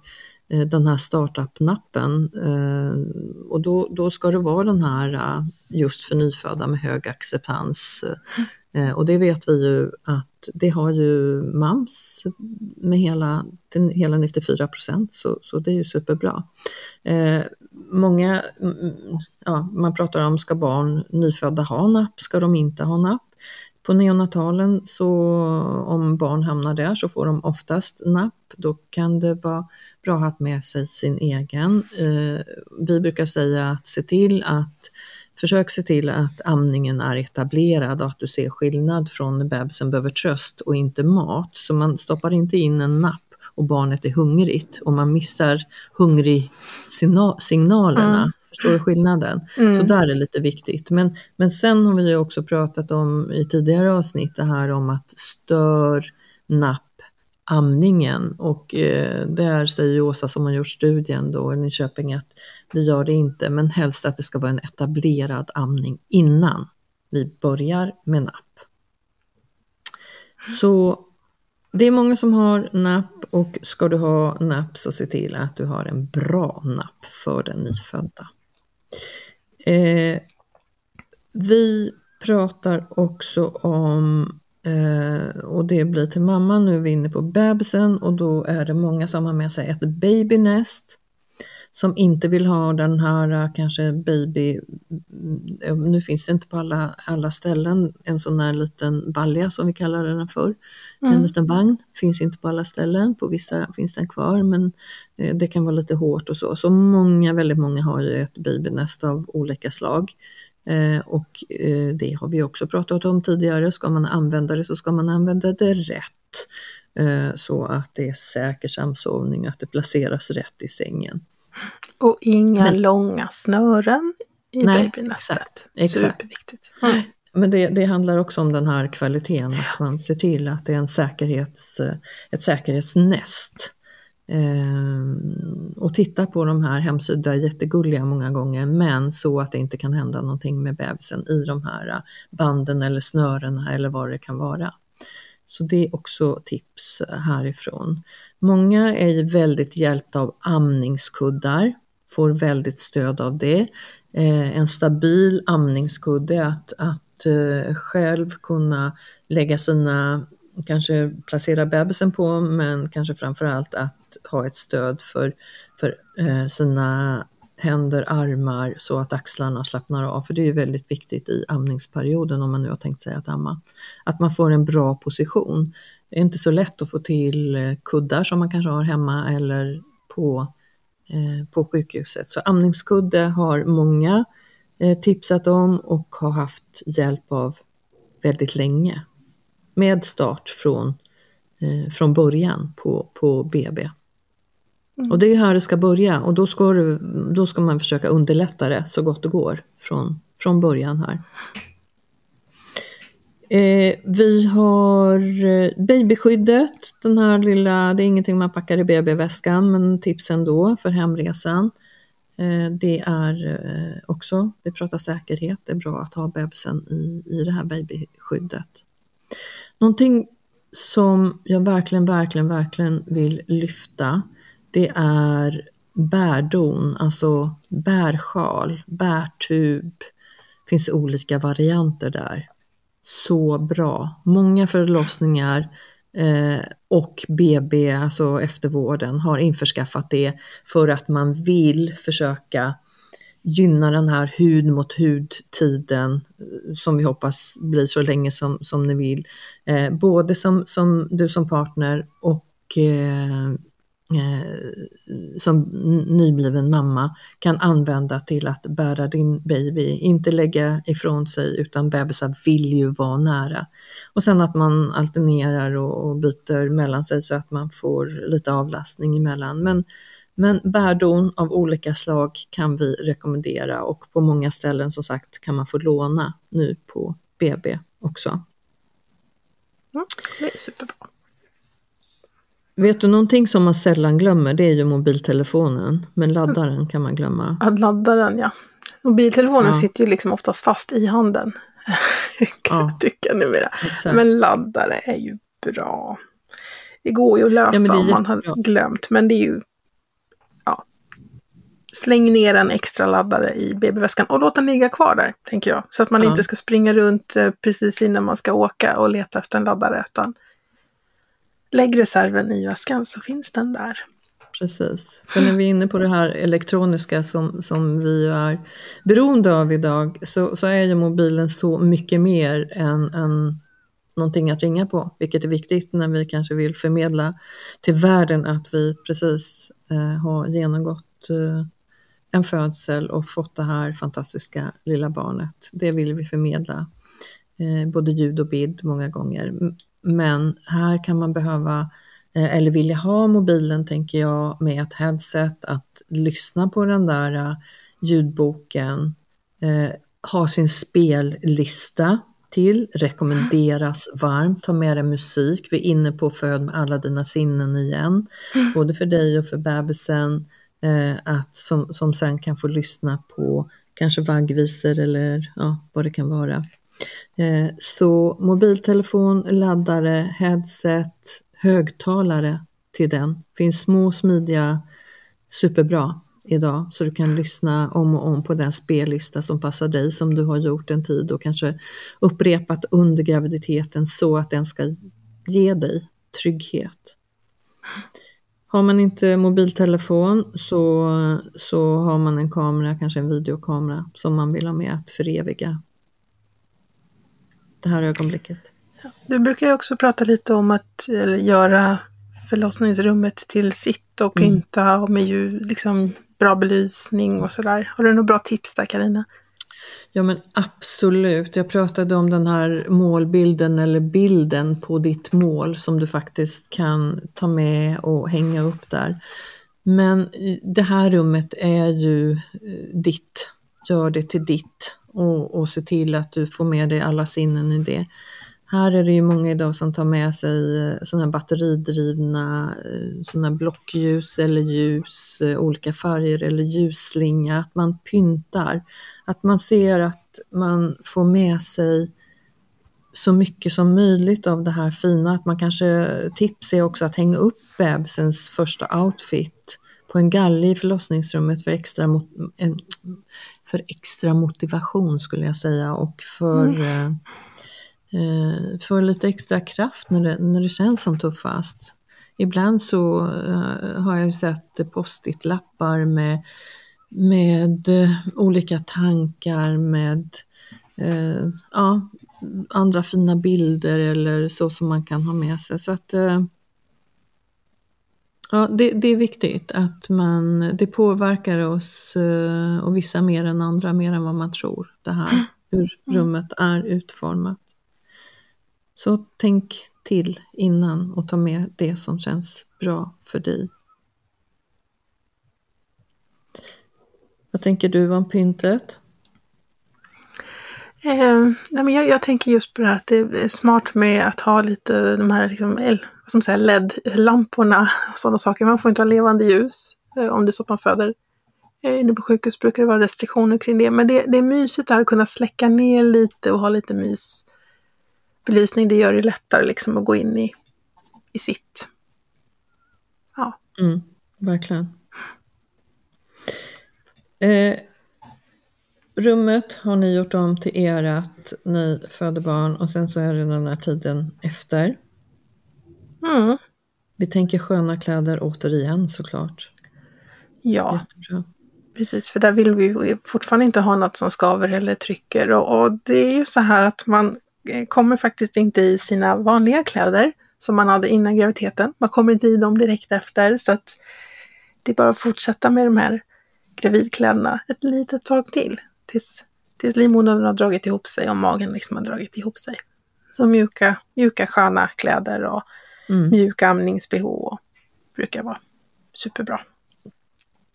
Eh, den här startup-nappen eh, och då, då ska det vara den här eh, just för nyfödda med hög acceptans. Och det vet vi ju att det har ju MAMS med hela, hela 94 procent så, så det är ju superbra. Många, mm, mm, ja, man pratar om ska barn nyfödda ha napp, ska de inte ha napp? På neonatalen så om barn hamnar där så får de oftast napp. Då kan det vara bra att ha med sig sin egen. Eh, vi brukar säga att se till att Försök se till att amningen är etablerad och att du ser skillnad från när bebisen behöver tröst och inte mat. Så man stoppar inte in en napp och barnet är hungrigt och man missar hungrig-signalerna. Mm. Förstår du skillnaden? Mm. Så där är lite viktigt. Men, men sen har vi ju också pratat om i tidigare avsnitt det här om att stör napp amningen och eh, där säger Åsa som har gjort studien då i Nyköping att vi gör det inte men helst att det ska vara en etablerad amning innan vi börjar med napp. Så det är många som har napp och ska du ha napp så se till att du har en bra napp för den nyfödda. Eh, vi pratar också om Eh, och det blir till mamma, nu är vi inne på bebisen och då är det många som har med sig ett babynest som inte vill ha den här eh, kanske baby, mm, nu finns det inte på alla, alla ställen, en sån här liten balja som vi kallar den för. Mm. En liten vagn, finns inte på alla ställen, på vissa finns den kvar men eh, det kan vara lite hårt och så. Så många, väldigt många har ju ett babynest av olika slag. Eh, och eh, det har vi också pratat om tidigare, ska man använda det så ska man använda det rätt. Eh, så att det är säker samsovning, att det placeras rätt i sängen. Och inga Men- långa snören i Nej, babynästet. exakt, exakt. Superviktigt. Mm. Men det, det handlar också om den här kvaliteten, att man ser till att det är en säkerhets, ett säkerhetsnäst. Ehm, och titta på de här hemsidorna, jättegulliga många gånger, men så att det inte kan hända någonting med bebisen i de här banden eller snörena eller vad det kan vara. Så det är också tips härifrån. Många är ju väldigt hjälpta av amningskuddar, får väldigt stöd av det. Eh, en stabil amningskudde, att, att eh, själv kunna lägga sina, kanske placera bebisen på, men kanske framförallt att ha ett stöd för, för eh, sina händer, armar så att axlarna slappnar av. För det är ju väldigt viktigt i amningsperioden om man nu har tänkt sig att amma. Att man får en bra position. Det är inte så lätt att få till eh, kuddar som man kanske har hemma eller på, eh, på sjukhuset. Så amningskudde har många eh, tipsat om och har haft hjälp av väldigt länge. Med start från, eh, från början på, på BB. Mm. Och det är här det ska börja och då ska, du, då ska man försöka underlätta det så gott det går från, från början här. Eh, vi har eh, babyskyddet, den här lilla, det är ingenting man packar i BB-väskan men tips ändå för hemresan. Eh, det är eh, också, vi pratar säkerhet, det är bra att ha bebisen i, i det här babyskyddet. Någonting som jag verkligen, verkligen, verkligen vill lyfta, det är bärdon, alltså bärsjal, bärtub. Det finns olika varianter där. Så bra. Många förlossningar eh, och BB, alltså eftervården, har införskaffat det för att man vill försöka gynna den här hud mot hud-tiden eh, som vi hoppas blir så länge som, som ni vill. Eh, både som, som du som partner och eh, Eh, som nybliven mamma kan använda till att bära din baby, inte lägga ifrån sig utan bebisar vill ju vara nära. Och sen att man alternerar och, och byter mellan sig så att man får lite avlastning emellan. Men men bärdon av olika slag kan vi rekommendera och på många ställen som sagt kan man få låna nu på BB också. Mm, det är superbra. Vet du någonting som man sällan glömmer? Det är ju mobiltelefonen. Men laddaren kan man glömma. Ja, laddaren ja. Mobiltelefonen ja. sitter ju liksom oftast fast i handen. <laughs> kan ja. jag tycka numera. Exakt. Men laddare är ju bra. Det går ju att lösa ja, om man har glömt. Men det är ju släng ner en extra laddare i BB-väskan och låt den ligga kvar där, tänker jag. Så att man ja. inte ska springa runt eh, precis innan man ska åka och leta efter en laddare, utan lägg reserven i väskan så finns den där. Precis, för när vi är inne på det här elektroniska som, som vi är beroende av idag så, så är ju mobilen så mycket mer än, än någonting att ringa på, vilket är viktigt när vi kanske vill förmedla till världen att vi precis eh, har genomgått eh, en födsel och fått det här fantastiska lilla barnet. Det vill vi förmedla, eh, både ljud och bild många gånger. Men här kan man behöva, eh, eller vilja ha mobilen tänker jag, med ett headset, att lyssna på den där eh, ljudboken, eh, ha sin spellista till, rekommenderas varmt, ta med dig musik. Vi är inne på Föd med alla dina sinnen igen, både för dig och för bebisen eh, att, som, som sen kan få lyssna på kanske vaggvisor eller ja, vad det kan vara. Eh, så mobiltelefon, laddare, headset, högtalare till den. finns små smidiga, superbra idag så du kan lyssna om och om på den spellista som passar dig som du har gjort en tid och kanske upprepat under graviditeten så att den ska ge dig trygghet. Har man inte mobiltelefon så, så har man en kamera, kanske en videokamera, som man vill ha med att föreviga det här ögonblicket. Du brukar ju också prata lite om att göra förlossningsrummet till sitt och mm. pynta mm. och med ju, liksom, bra belysning och sådär. Har du några bra tips där Karina? Ja men absolut. Jag pratade om den här målbilden eller bilden på ditt mål som du faktiskt kan ta med och hänga upp där. Men det här rummet är ju eh, ditt. Gör det till ditt och, och se till att du får med dig alla sinnen i det. Här är det ju många idag som tar med sig eh, sådana här batteridrivna eh, sådana här blockljus eller ljus, eh, olika färger eller ljusslinga, att man pyntar att man ser att man får med sig så mycket som möjligt av det här fina. Att man kanske, tips är också att hänga upp bebisens första outfit på en galge i förlossningsrummet för extra, för extra motivation skulle jag säga och för, mm. eh, för lite extra kraft när det, när det känns som tuffast. Ibland så eh, har jag sett post-it-lappar med med eh, olika tankar, med eh, ja, andra fina bilder eller så som man kan ha med sig. Så att eh, ja, det, det, är viktigt att man, det påverkar oss eh, och vissa mer än andra, mer än vad man tror, det här hur mm. rummet är utformat. Så tänk till innan och ta med det som känns bra för dig Vad tänker du om pyntet? Eh, nej men jag, jag, tänker just på det här att det är smart med att ha lite de här liksom, LED-lamporna och sådana saker. Man får inte ha levande ljus eh, om det är så att man föder. Eh, inne på sjukhus brukar det vara restriktioner kring det. Men det, det är mysigt att kunna släcka ner lite och ha lite mys belysning, det gör det lättare liksom att gå in i, i sitt. Ja. Mm, verkligen. Eh, rummet har ni gjort om till ert, ni föder barn och sen så är det den här tiden efter. Mm. Vi tänker sköna kläder återigen såklart. Ja, Jättebra. precis. För där vill vi fortfarande inte ha något som skaver eller trycker. Och, och det är ju så här att man eh, kommer faktiskt inte i sina vanliga kläder som man hade innan graviditeten. Man kommer inte i dem direkt efter. Så att det är bara att fortsätta med de här gravidkläderna ett litet tag till. Tills, tills livmodern har dragit ihop sig och magen liksom har dragit ihop sig. Så mjuka, mjuka sköna kläder och Mm. mjuk amnings-bh brukar vara superbra.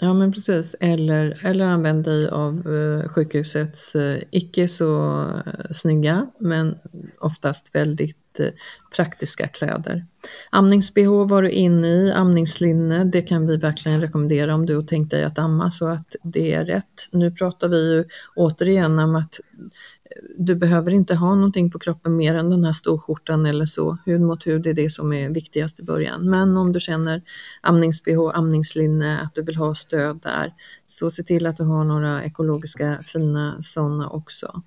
Ja men precis, eller, eller använd dig av eh, sjukhusets eh, icke så eh, snygga men oftast väldigt praktiska kläder. Amnings-bh var du inne i, amningslinne, det kan vi verkligen rekommendera om du har tänkt dig att amma så att det är rätt. Nu pratar vi ju återigen om att du behöver inte ha någonting på kroppen mer än den här storskjortan eller så. Hud mot hud är det som är viktigast i början. Men om du känner amnings-bh, amningslinne, att du vill ha stöd där, så se till att du har några ekologiska fina sådana också.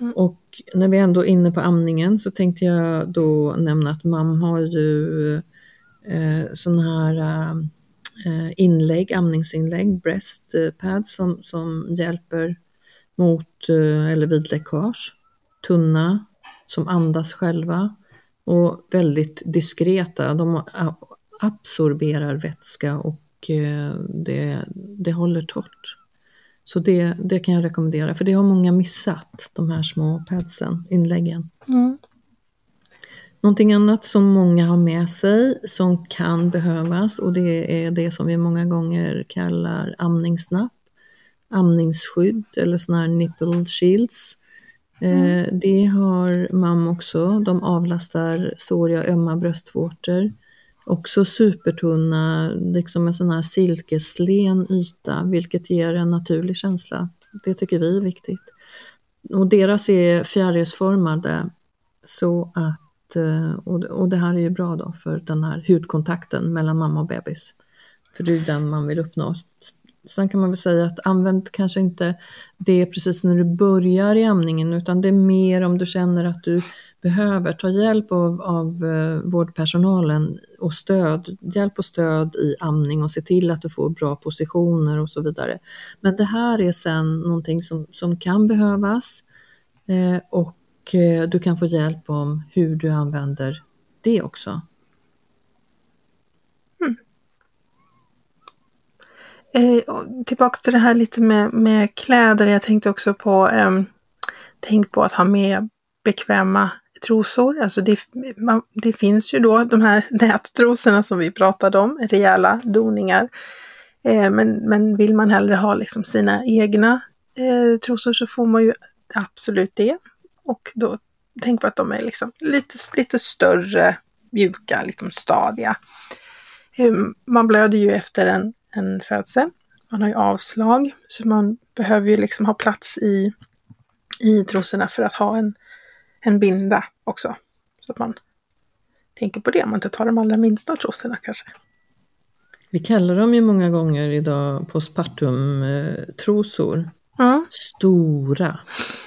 Mm. Och när vi ändå är inne på amningen så tänkte jag då nämna att MAM har ju eh, sådana här eh, inlägg, amningsinlägg, breast eh, pads som, som hjälper mot eh, eller vid läckage. Tunna, som andas själva och väldigt diskreta. De absorberar vätska och eh, det, det håller torrt. Så det, det kan jag rekommendera, för det har många missat, de här små padsen, inläggen. Mm. Någonting annat som många har med sig som kan behövas och det är det som vi många gånger kallar amningsnapp, amningsskydd eller sådana här nipple shields. Eh, det har MAM också, de avlastar såriga ömma bröstvårtor. Också supertunna, liksom en sån här silkeslen yta, vilket ger en naturlig känsla. Det tycker vi är viktigt. Och deras är fjärilsformade så att, eh, och det här är ju bra då för den här hudkontakten mellan mamma och bebis. För det är den man vill uppnå. Sen kan man väl säga att använd kanske inte det precis när du börjar i amningen utan det är mer om du känner att du behöver ta hjälp av, av eh, vårdpersonalen och stöd, hjälp och stöd i amning och se till att du får bra positioner och så vidare. Men det här är sen någonting som, som kan behövas eh, och eh, du kan få hjälp om hur du använder det också. Eh, tillbaka tillbaks till det här lite med, med kläder. Jag tänkte också på, eh, tänk på att ha med bekväma trosor. Alltså det, man, det finns ju då de här <laughs> nättrosorna som vi pratade om, rejäla doningar. Eh, men, men vill man hellre ha liksom sina egna eh, trosor så får man ju absolut det. Och då tänk på att de är liksom lite, lite större, mjuka, liksom stadiga. Ehm, man blöder ju efter en, en födsel. Man har ju avslag, så man behöver ju liksom ha plats i, i trosorna för att ha en, en binda också. Så att man tänker på det, om man inte tar de allra minsta trosorna kanske. Vi kallar dem ju många gånger idag postpartum-trosor. Mm. Stora.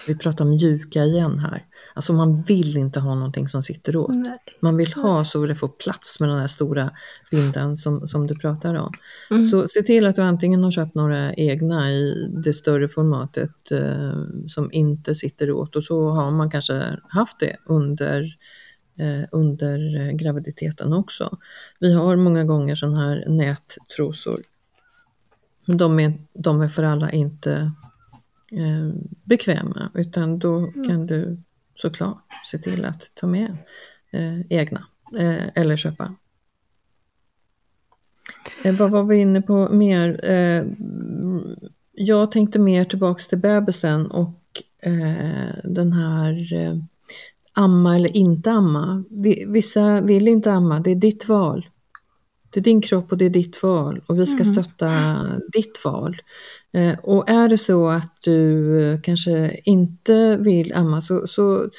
Vi pratar mjuka igen här. Alltså man vill inte ha någonting som sitter åt. Nej. Man vill ha så det får plats med den här stora bindan som, som du pratar om. Mm. Så se till att du antingen har köpt några egna i det större formatet eh, som inte sitter åt och så har man kanske haft det under, eh, under graviditeten också. Vi har många gånger sådana här nättrosor. De är, de är för alla inte eh, bekväma utan då kan du såklart se till att ta med eh, egna eh, eller köpa. Eh, vad var vi inne på mer? Eh, jag tänkte mer tillbaks till bebisen och eh, den här amma eller inte amma. Vi, vissa vill inte amma, det är ditt val. Det är din kropp och det är ditt val och vi ska stötta ditt val. Eh, och är det så att du eh, kanske inte vill amma så, så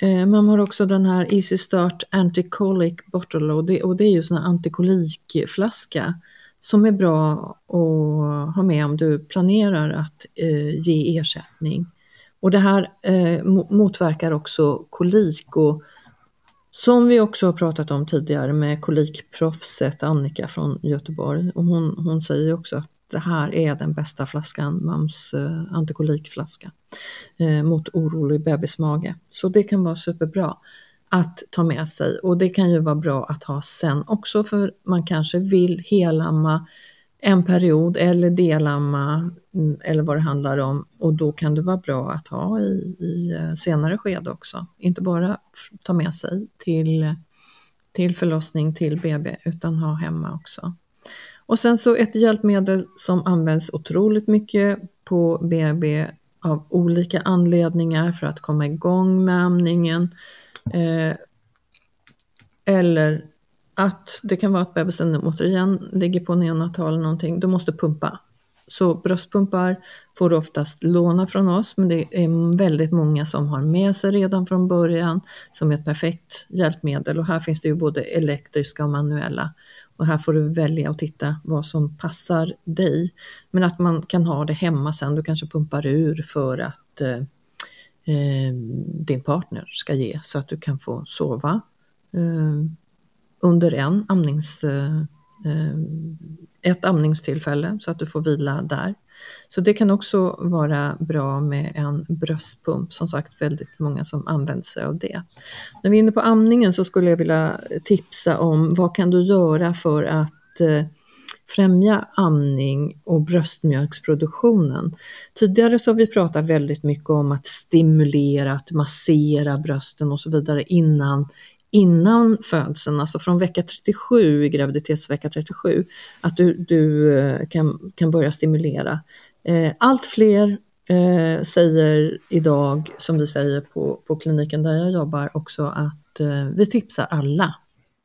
eh, man har också den här Easy Start Anticolic Bottle och det, och det är ju en antikolikflaska som är bra att ha med om du planerar att eh, ge ersättning. Och det här eh, motverkar också kolik och som vi också har pratat om tidigare med kolikproffset Annika från Göteborg. Och hon, hon säger också att det här är den bästa flaskan, MAMS eh, antikolikflaska eh, mot orolig bebismage. Så det kan vara superbra att ta med sig och det kan ju vara bra att ha sen också för man kanske vill helamma en period eller delamma mm, eller vad det handlar om och då kan det vara bra att ha i, i eh, senare skede också. Inte bara ta med sig till, till förlossning till BB utan ha hemma också. Och sen så ett hjälpmedel som används otroligt mycket på BB av olika anledningar för att komma igång med amningen. Eh, eller att det kan vara att bebisen återigen ligger på neonatal eller någonting, du måste pumpa. Så bröstpumpar får du oftast låna från oss, men det är väldigt många som har med sig redan från början som ett perfekt hjälpmedel och här finns det ju både elektriska och manuella. Och här får du välja och titta vad som passar dig. Men att man kan ha det hemma sen, du kanske pumpar ur för att eh, eh din partner ska ge så att du kan få sova eh, under en amnings, eh, eh, Eh, ett amningstillfälle så att du får vila där. Så det kan också vara bra med en bröstpump, som sagt väldigt många som använder sig av det. När vi är inne på amningen så skulle jag vilja tipsa om vad kan du göra för att eh, främja amning och bröstmjölksproduktionen. Tidigare så har vi pratat väldigt mycket om att stimulera, att massera brösten och så vidare innan, innan födseln, alltså från vecka 37, graviditetsvecka 37, att du, du eh, kan, kan börja stimulera. Eh, allt fler eh, säger idag, som vi säger på, på kliniken där jag jobbar också, att vi tipsar alla,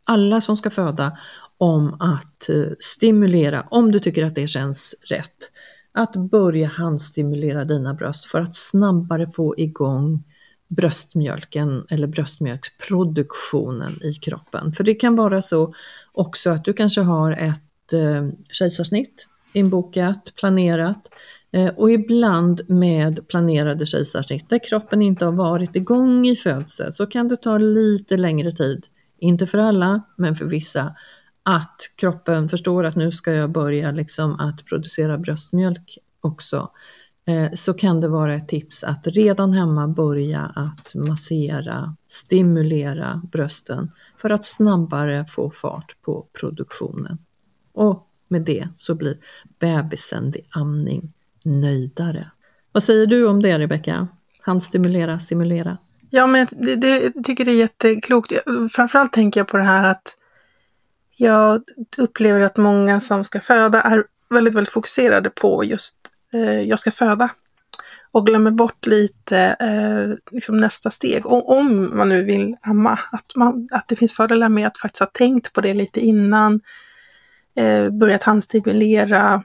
alla som ska föda om att stimulera, om du tycker att det känns rätt, att börja handstimulera dina bröst för att snabbare få igång bröstmjölken eller bröstmjölksproduktionen i kroppen. För det kan vara så också att du kanske har ett eh, kejsarsnitt inbokat, planerat eh, och ibland med planerade kejsarsnitt där kroppen inte har varit igång i födseln så kan det ta lite längre tid, inte för alla men för vissa, att kroppen förstår att nu ska jag börja liksom att producera bröstmjölk också. Eh, så kan det vara ett tips att redan hemma börja att massera, stimulera brösten för att snabbare få fart på produktionen. Och med det så blir bebisen vid amning nöjdare. Vad säger du om det Rebecka? Handstimulera, stimulera? Ja, men det, det, jag tycker det är jätteklokt. Framförallt tänker jag på det här att jag upplever att många som ska föda är väldigt, väldigt fokuserade på just eh, jag ska föda. Och glömmer bort lite eh, liksom nästa steg. Och om man nu vill amma, att, man, att det finns fördelar med att faktiskt ha tänkt på det lite innan. Eh, börjat handstimulera.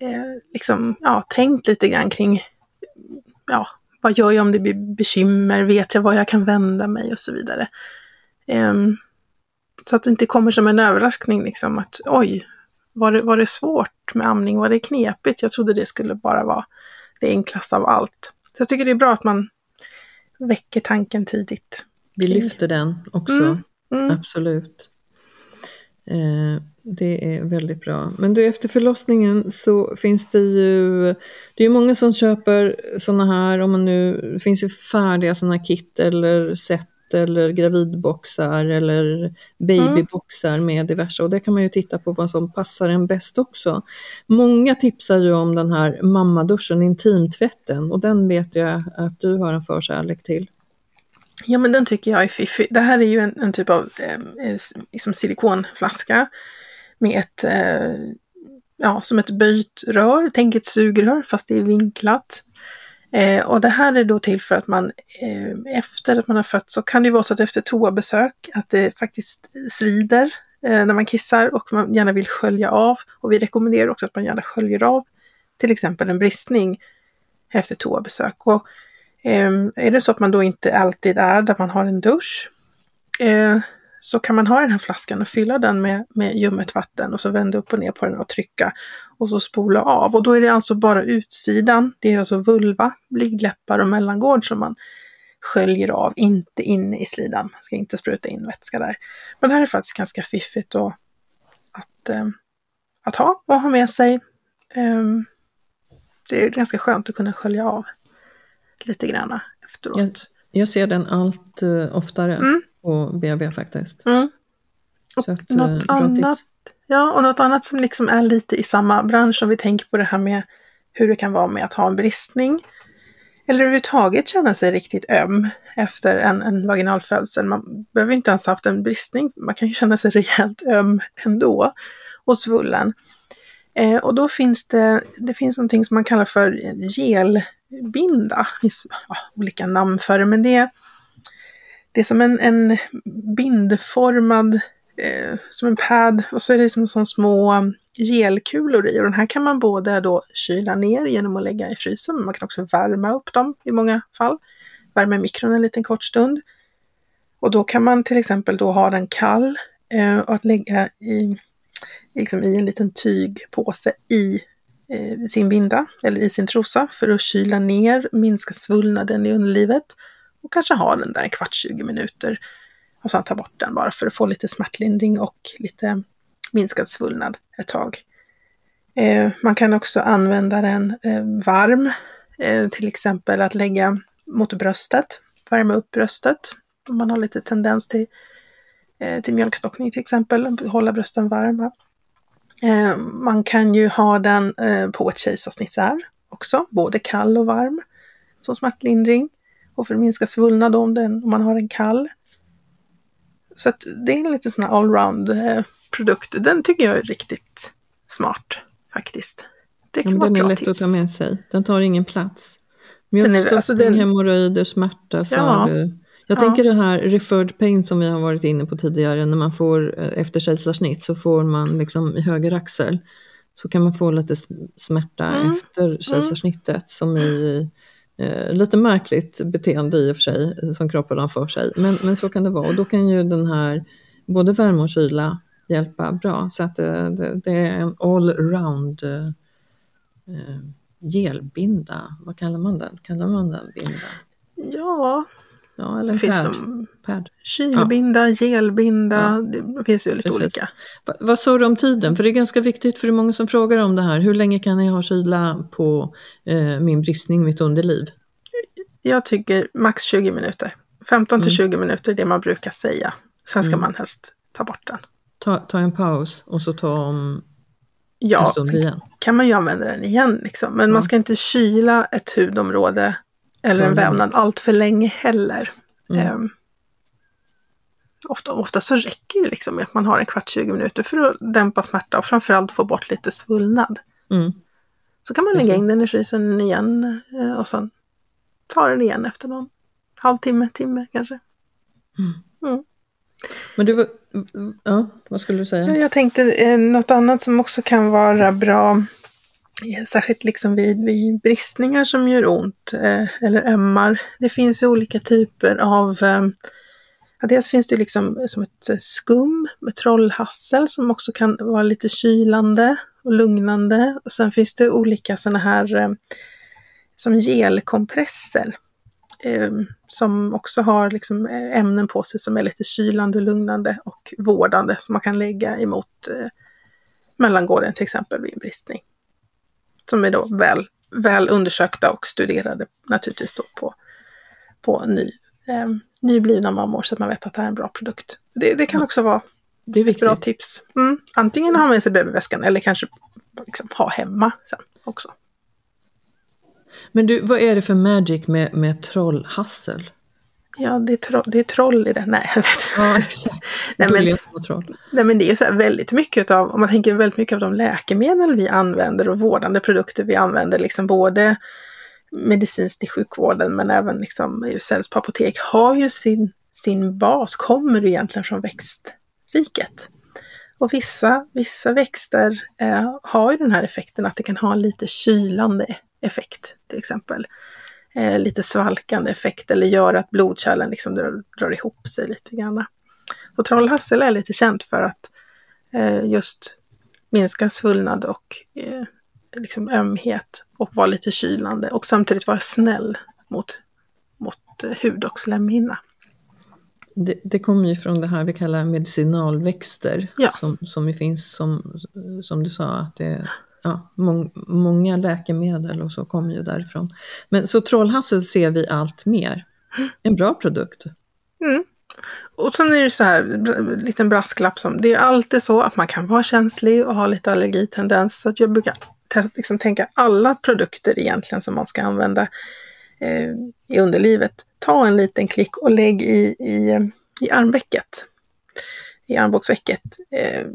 Eh, liksom, ja, tänkt lite grann kring ja, vad gör jag om det blir bekymmer? Vet jag var jag kan vända mig och så vidare. Eh, så att det inte kommer som en överraskning liksom att oj, var det, var det svårt med amning? Var det knepigt? Jag trodde det skulle bara vara det enklaste av allt. Så jag tycker det är bra att man väcker tanken tidigt. Vi lyfter den också, mm, mm. absolut. Eh, det är väldigt bra. Men du, efter förlossningen så finns det ju, det är många som köper sådana här, om man nu, det finns ju färdiga sådana kit eller eller gravidboxar eller babyboxar mm. med diverse och det kan man ju titta på vad som passar en bäst också. Många tipsar ju om den här mammaduschen, intimtvätten och den vet jag att du har en förkärlek till. Ja men den tycker jag är fiffig. Det här är ju en, en typ av eh, liksom silikonflaska med ett, eh, ja som ett böjt rör, tänk ett sugrör fast det är vinklat. Eh, och det här är då till för att man eh, efter att man har fött så kan det vara så att efter toabesök att det faktiskt svider eh, när man kissar och man gärna vill skölja av. Och vi rekommenderar också att man gärna sköljer av till exempel en bristning efter toabesök. Och Eh, är det så att man då inte alltid är där man har en dusch eh, så kan man ha den här flaskan och fylla den med, med ljummet vatten och så vända upp och ner på den och trycka och så spola av. Och då är det alltså bara utsidan, det är alltså vulva, blygdläppar och mellangård som man sköljer av, inte inne i slidan. Man ska inte spruta in vätska där. Men det här är faktiskt ganska fiffigt och att, eh, att ha och ha med sig. Eh, det är ganska skönt att kunna skölja av lite grann efteråt. Jag, jag ser den allt uh, oftare mm. På BB faktiskt. Mm. Och att, något uh, annat, ja, och något annat som liksom är lite i samma bransch om vi tänker på det här med hur det kan vara med att ha en bristning eller överhuvudtaget känna sig riktigt öm efter en, en vaginalfödsel. Man behöver inte ens haft en bristning, man kan ju känna sig <laughs> rejält öm ändå och svullen. Eh, och då finns det, det finns någonting som man kallar för gelbinda. Det finns ja, olika namn för det, men det är, det är som en, en bindformad, eh, som en pad, och så är det som liksom små gelkulor i och den här kan man både då kyla ner genom att lägga i frysen, men man kan också värma upp dem i många fall. Värma i mikron en liten kort stund. Och då kan man till exempel då ha den kall eh, och att lägga i, liksom i en liten tygpåse i eh, sin binda eller i sin trosa för att kyla ner, minska svullnaden i underlivet och kanske ha den där en kvart, 20 minuter och sen ta bort den bara för att få lite smärtlindring och lite minskad svullnad ett tag. Eh, man kan också använda den eh, varm, eh, till exempel att lägga mot bröstet, värma upp bröstet om man har lite tendens till, eh, till mjölkstockning till exempel, hålla brösten varma. Eh, man kan ju ha den eh, på ett kejsarsnittsärr också, både kall och varm, som smärtlindring och för att minska svullnad om, den, om man har en kall. Så att det är en lite sån här allround produkt. Den tycker jag är riktigt smart faktiskt. Det kan ja, vara den är lätt tips. att ta med sig. Den tar ingen plats. Mjölkstockning, alltså den... hemorrojder, smärta, Ja. du. Jag Ja. tänker det här referred pain som vi har varit inne på tidigare, när man får eh, efter kejsarsnitt så får man liksom i höger axel så kan man få lite smärta Mm. efter kejsarsnittet som är eh, lite märkligt beteende i och för sig som kroppen har för sig. Men, men så kan det vara och då kan ju den här både värme och kyla hjälpa bra. Så att det, det, det är en allround eh, eh, gelbinda. Vad kallar man den? Kallar man den binda? Ja, Ja, eller en finns nog pad. kylbinda, gelbinda, Ja. det finns ju lite Precis. olika. Va, vad sa du om tiden? För det är ganska viktigt för det är många som frågar om det här. Hur länge kan jag ha kyla på eh, min bristning, mitt underliv? Jag tycker max 20 minuter. 15 till 20 minuter är det man brukar säga. Sen ska Mm. man helst ta bort den. Ta, ta en paus och så ta om en Ja, stund igen. kan man ju använda den igen liksom. Men Ja. man ska inte kyla ett hudområde eller en vävnad allt för länge heller. Mm. Ehm, ofta, ofta så räcker det liksom med att man har en kvart, 20 minuter för att dämpa smärta och framförallt få bort lite svullnad. Mm. Så kan man lägga in den i frysen igen eh, och sen ta den igen efter någon halvtimme, timme kanske. Men du, var- ja, vad skulle du säga? Ja, jag tänkte eh, något annat som också kan vara bra, eh, särskilt liksom vid, vid bristningar som gör ont eh, eller ömmar. Det finns ju olika typer av, eh, ja, dels finns det liksom som ett eh, skum med trollhassel som också kan vara lite kylande och lugnande. Och sen finns det olika sådana här eh, som gelkompresser eh, som också har liksom eh, ämnen på sig som är lite kylande, lugnande och vårdande som man kan lägga emot eh, mellangården till exempel vid en bristning. Som är då väl, väl undersökta och studerade naturligtvis då på, på ny, eh, nyblivna mammor så att man vet att det här är en bra produkt. Det, det kan också vara Det är ett bra viktigt. tips. Mm. Antingen ha med sig BB-väskan eller kanske liksom ha hemma sen också. Men du, vad är det för magic med, med trollhassel? Ja, det är, tro- det är troll i det. Nej, jag vet inte. Ja, exakt. <laughs> Nej, men- troll. Nej men det är ju så här väldigt mycket av, om man tänker väldigt mycket av de läkemedel vi använder och vårdande produkter vi använder, liksom både medicinskt i sjukvården men även liksom säljs på apotek, har ju sin, sin bas, kommer egentligen från växtriket. Och vissa, vissa växter eh, har ju den här effekten att det kan ha en lite kylande effekt till exempel. Eh, lite svalkande effekt eller gör att blodkärlen liksom drar, drar ihop sig lite grann. Och trollhassel är lite känt för att eh, just minska svullnad och eh, liksom ömhet och vara lite kylande och samtidigt vara snäll mot, mot eh, hud och slemhinna. Det, det kommer ju från det här vi kallar medicinalväxter Ja. som, som finns som, som du sa att det ja, mång, många läkemedel och så kommer ju därifrån. Men så trollhassel ser vi allt mer. En bra produkt. Mm. Och sen är det så här, en liten brasklapp som, det är alltid så att man kan vara känslig och ha lite allergitendens. Så att jag brukar liksom tänka alla produkter egentligen som man ska använda eh, i underlivet. Ta en liten klick och lägg i, i, i armvecket. I armbågsvecket. Eh,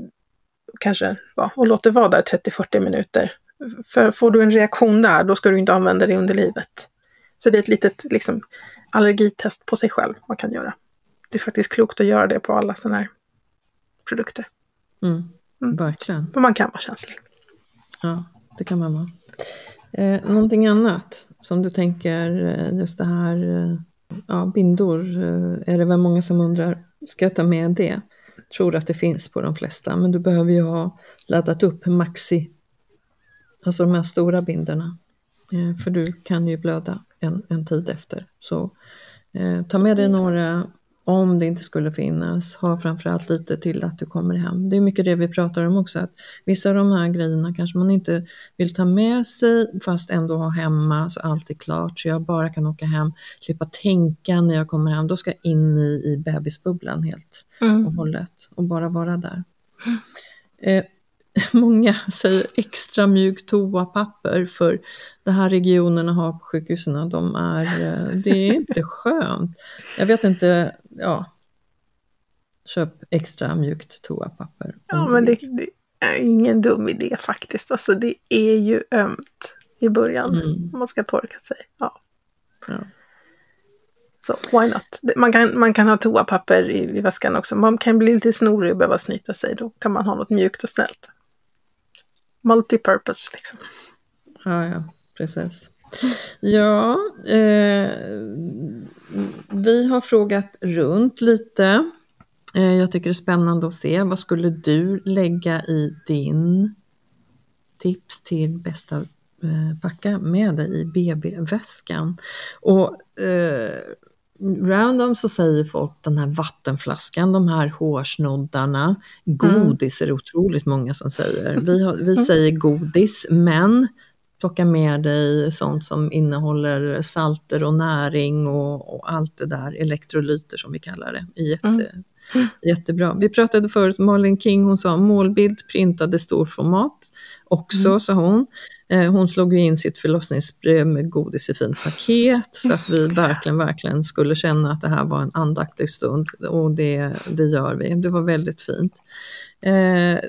kanske, ja, och låt det vara där 30-40 minuter. För får du en reaktion där, då ska du inte använda det i underlivet. Så det är ett litet liksom, allergitest på sig själv man kan göra. Det är faktiskt klokt att göra det på alla sådana här produkter. Mm. Mm. Verkligen. Men man kan vara känslig. Ja, det kan man vara. Eh, någonting annat som du tänker, eh, just det här, eh, ja, bindor, eh, är det väl många som undrar, ska jag ta med det? Tror att det finns på de flesta, men du behöver ju ha laddat upp Maxi, alltså de här stora bindorna. Eh, för du kan ju blöda en, en tid efter. Så eh, ta med dig några om det inte skulle finnas. Ha framförallt lite till att du kommer hem. Det är mycket det vi pratar om också. Att vissa av de här grejerna kanske man inte vill ta med sig fast ändå ha hemma så allt är klart. Så jag bara kan åka hem, slippa tänka när jag kommer hem. Då ska jag in i, i bebisbubblan helt och hållet och bara vara där. Eh, <laughs> många säger extra mjukt toapapper för de här regionerna har på sjukhusen, de är, eh, det är inte <laughs> skönt. Jag vet inte, ja. Köp extra mjukt toapapper. Ja, men det, det är ingen dum idé faktiskt. Alltså det är ju ömt i början. Mm. Man ska torka sig. Ja. Ja. Så why not? Det- Man kan, man kan ha toapapper i, i väskan också. Man kan bli lite snorig och behöva snyta sig. Då kan man ha något mjukt och snällt. Multipurpose liksom. Ja, ja, precis. Ja, eh, vi har frågat runt lite. Eh, jag tycker det är spännande att se. Vad skulle du lägga i din tips till bästa eh, packa med dig i BB-väskan? Och eh, random så säger folk den här vattenflaskan, de här hårsnoddarna, godis är det otroligt många som säger. Vi, har, vi säger godis, men plocka med dig sånt som innehåller salter och näring och, och allt det där, elektrolyter som vi kallar det. Jätte, Jättebra. Vi pratade förut, Malin King, hon sa målbild printade storformat. Också, sa hon. Eh, hon slog ju in sitt förlossningsbrev med godis i fint paket så att vi verkligen, verkligen skulle känna att det här var en andaktig stund och det, det gör vi. Det var väldigt fint. Eh,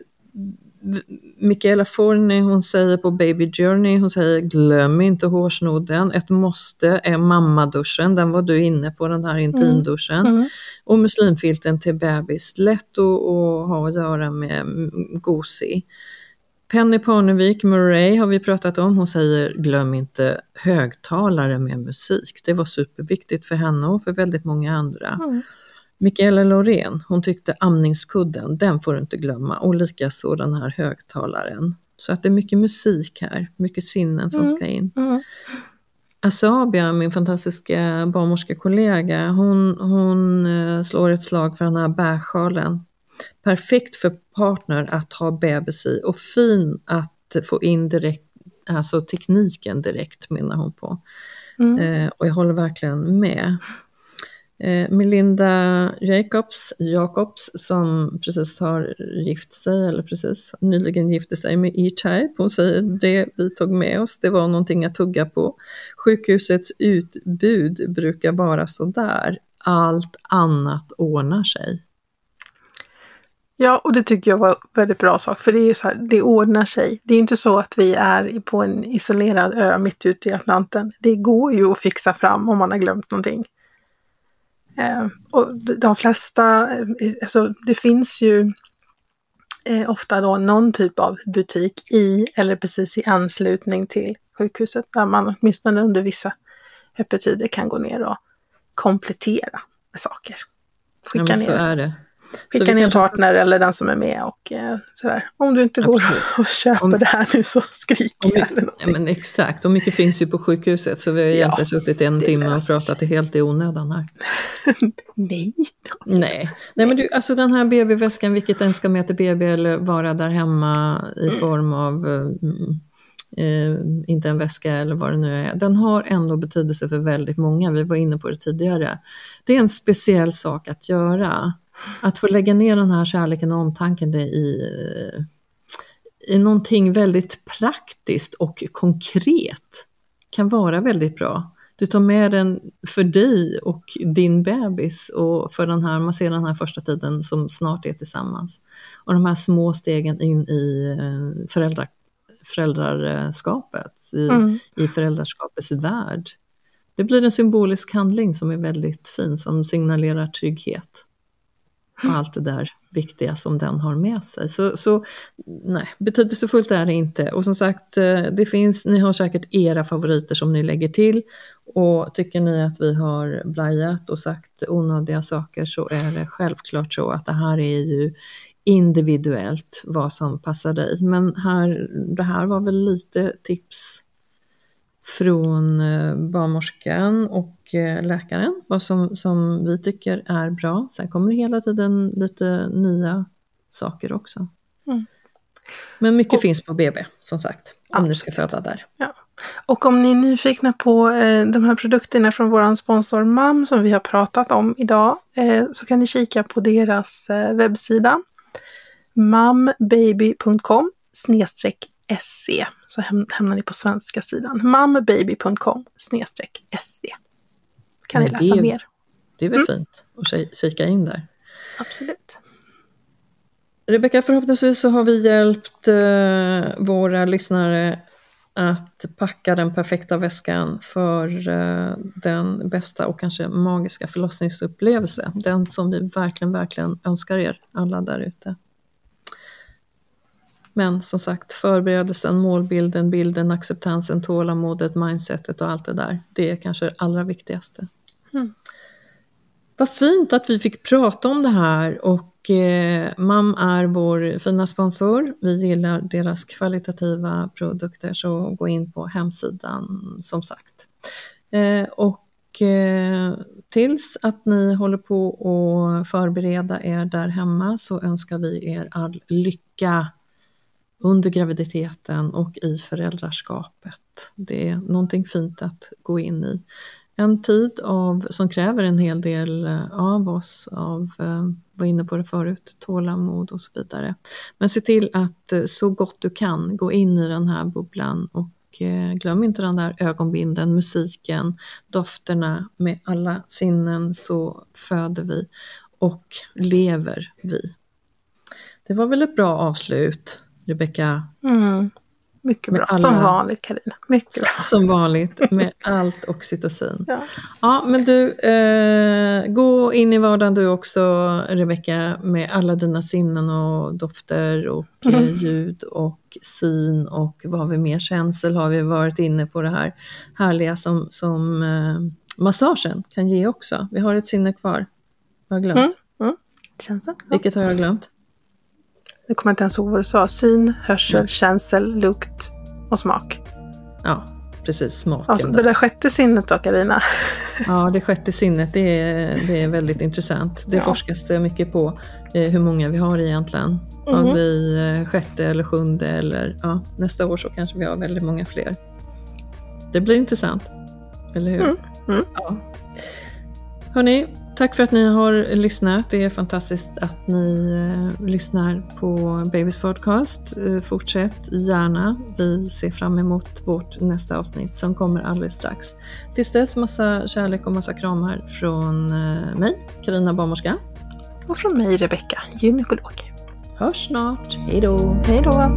Michaela Forni, hon säger på Baby Journey, hon säger glöm inte hårsnodden, ett måste är mammaduschen, den var du inne på, den här intimduschen. Mm. Och muslimfilten till bebis, lätt att, att ha att göra med mm, gosig. Penny Parnevik Murray har vi pratat om, hon säger glöm inte högtalare med musik, det var superviktigt för henne och för väldigt många andra. Mm. Mikaela Loreen, hon tyckte amningskudden, den får du inte glömma och likaså den här högtalaren. Så att det är mycket musik här, mycket sinnen som ska in. Mm. Asabia, min fantastiska barnmorskekollega, hon, hon eh, slår ett slag för den här bärsjalen. Perfekt för partner att ha bebis i och fin att få in direkt, alltså tekniken direkt menar hon på. Mm. Eh, och jag håller verkligen med. Eh, Melinda Jacobs, Jacobs som precis har gift sig, eller precis nyligen gifte sig med E-Type. Hon säger det vi tog med oss, det var någonting att tugga på. Sjukhusets utbud brukar vara sådär, allt annat ordnar sig. Ja, och det tyckte jag var en väldigt bra sak, för det är ju så här, det ordnar sig. Det är inte så att vi är på en isolerad ö mitt ute i Atlanten. Det går ju att fixa fram om man har glömt någonting. Eh, och de- flesta, eh, alltså det finns ju eh, ofta då någon typ av butik i eller precis i anslutning till sjukhuset, där man åtminstone under vissa öppettider kan gå ner och komplettera med saker. Skicka ja, ner, så är det. Skicka ner kanske... partner eller den som är med och eh, sådär. Om du inte går och köper om, det här nu så skriker jag eller ja, men Exakt, och mycket finns ju på sjukhuset så vi har egentligen ja, suttit en timme och pratat det helt i onödan här. <laughs> Nej. Nej. Nej, men du, alltså den här BB-väskan, vilket den ska med till BB eller vara där hemma i mm. form av mm, eh, inte en väska eller vad det nu är, den har ändå betydelse för väldigt många. Vi var inne på det tidigare. Det är en speciell sak att göra. Att få lägga ner den här kärleken och omtanken i, i någonting väldigt praktiskt och konkret kan vara väldigt bra. Du tar med den för dig och din bebis och för den här, man ser den här första tiden som snart är tillsammans. Och de här små stegen in i eh, föräldra, föräldraskapet, i, mm. i föräldraskapets värld. Det blir en symbolisk handling som är väldigt fin, som signalerar trygghet. Och allt det där viktiga som den har med sig. Så, så nej, betydelsefullt är det inte. Och som sagt, eh, det finns, ni har säkert era favoriter som ni lägger till. Och tycker ni att vi har blajat och sagt onödiga saker så är det självklart så att det här är ju individuellt vad som passar dig. Men här, det här var väl lite tips från eh, barnmorskan och eh, läkaren, vad som, som vi tycker är bra. Sen kommer det hela tiden lite nya saker också. Mm. Men mycket och, finns på BB, som sagt, om absolut. ni ska föda där. Ja. Och om ni är nyfikna på eh, de här produkterna från vår sponsor MAM som vi har pratat om idag eh, så kan ni kika på deras eh, webbsida mambaby.com se så hamnar ni på svenska sidan. mambaby.com se kan Men ni läsa det, mer. Det är väl mm. fint att kika in där. Absolut. Rebecka, förhoppningsvis så har vi hjälpt eh, våra lyssnare att packa den perfekta väskan för eh, den bästa och kanske magiska förlossningsupplevelse. Den som vi verkligen, verkligen önskar er alla där ute. Men som sagt, förberedelsen, målbilden, bilden, acceptansen, tålamodet, mindsetet och allt det där. Det är kanske det allra viktigaste. Mm. Vad fint att vi fick prata om det här och eh, MAM är vår fina sponsor. Vi gillar deras kvalitativa produkter så gå in på hemsidan som sagt. Eh, och eh, tills att ni håller på att förbereda er där hemma så önskar vi er all lycka under graviditeten och i föräldraskapet. Det är någonting fint att gå in i. En tid av, som kräver en hel del eh, av oss, av, eh, var inne på det förut, tålamod och så vidare. Men se till att eh, så gott du kan gå in i den här bubblan och glöm inte den där ögonbinden, musiken, dofterna. Med alla sinnen så föder vi och lever vi. Det var väl ett bra avslut Rebecka. Mm. Mycket bra, alla, som vanligt Karina. Mycket bra. Som vanligt, med allt oxytocin. Ja. ja, men du, eh, gå in i vardagen du också Rebecka med alla dina sinnen och dofter och eh, mm. ljud och syn och vad har vi mer? Känsel har vi varit inne på det här härliga som, som eh, massagen kan ge också. Vi har ett sinne kvar. Vad har jag glömt? Mm. Mm. Känsel. Ja. Vilket har jag glömt? Nu kommer jag inte ens ihåg vad du sa. Syn, hörsel, mm. känsel, lukt och smak. Ja, precis. Smaken. Alltså, det där sjätte sinnet då, Karina? Ja, det sjätte sinnet det är, det är väldigt intressant. Det ja. forskas det mycket på eh, hur många vi har egentligen. Mm. Om vi eh, sjätte eller sjunde eller ja, nästa år så kanske vi har väldigt många fler. Det blir intressant, eller hur? Mm. Mm. Ja. Hörni, Tack för att ni har lyssnat. Det är fantastiskt att ni eh, lyssnar på Babys podcast. Eh, fortsätt gärna. Vi ser fram emot vårt nästa avsnitt som kommer alldeles strax. Tills dess massa kärlek och massa kramar från eh, mig, Karina Barnmorska. Och från mig, Rebecka, gynekolog. Hörs snart. Hej då. Hej då.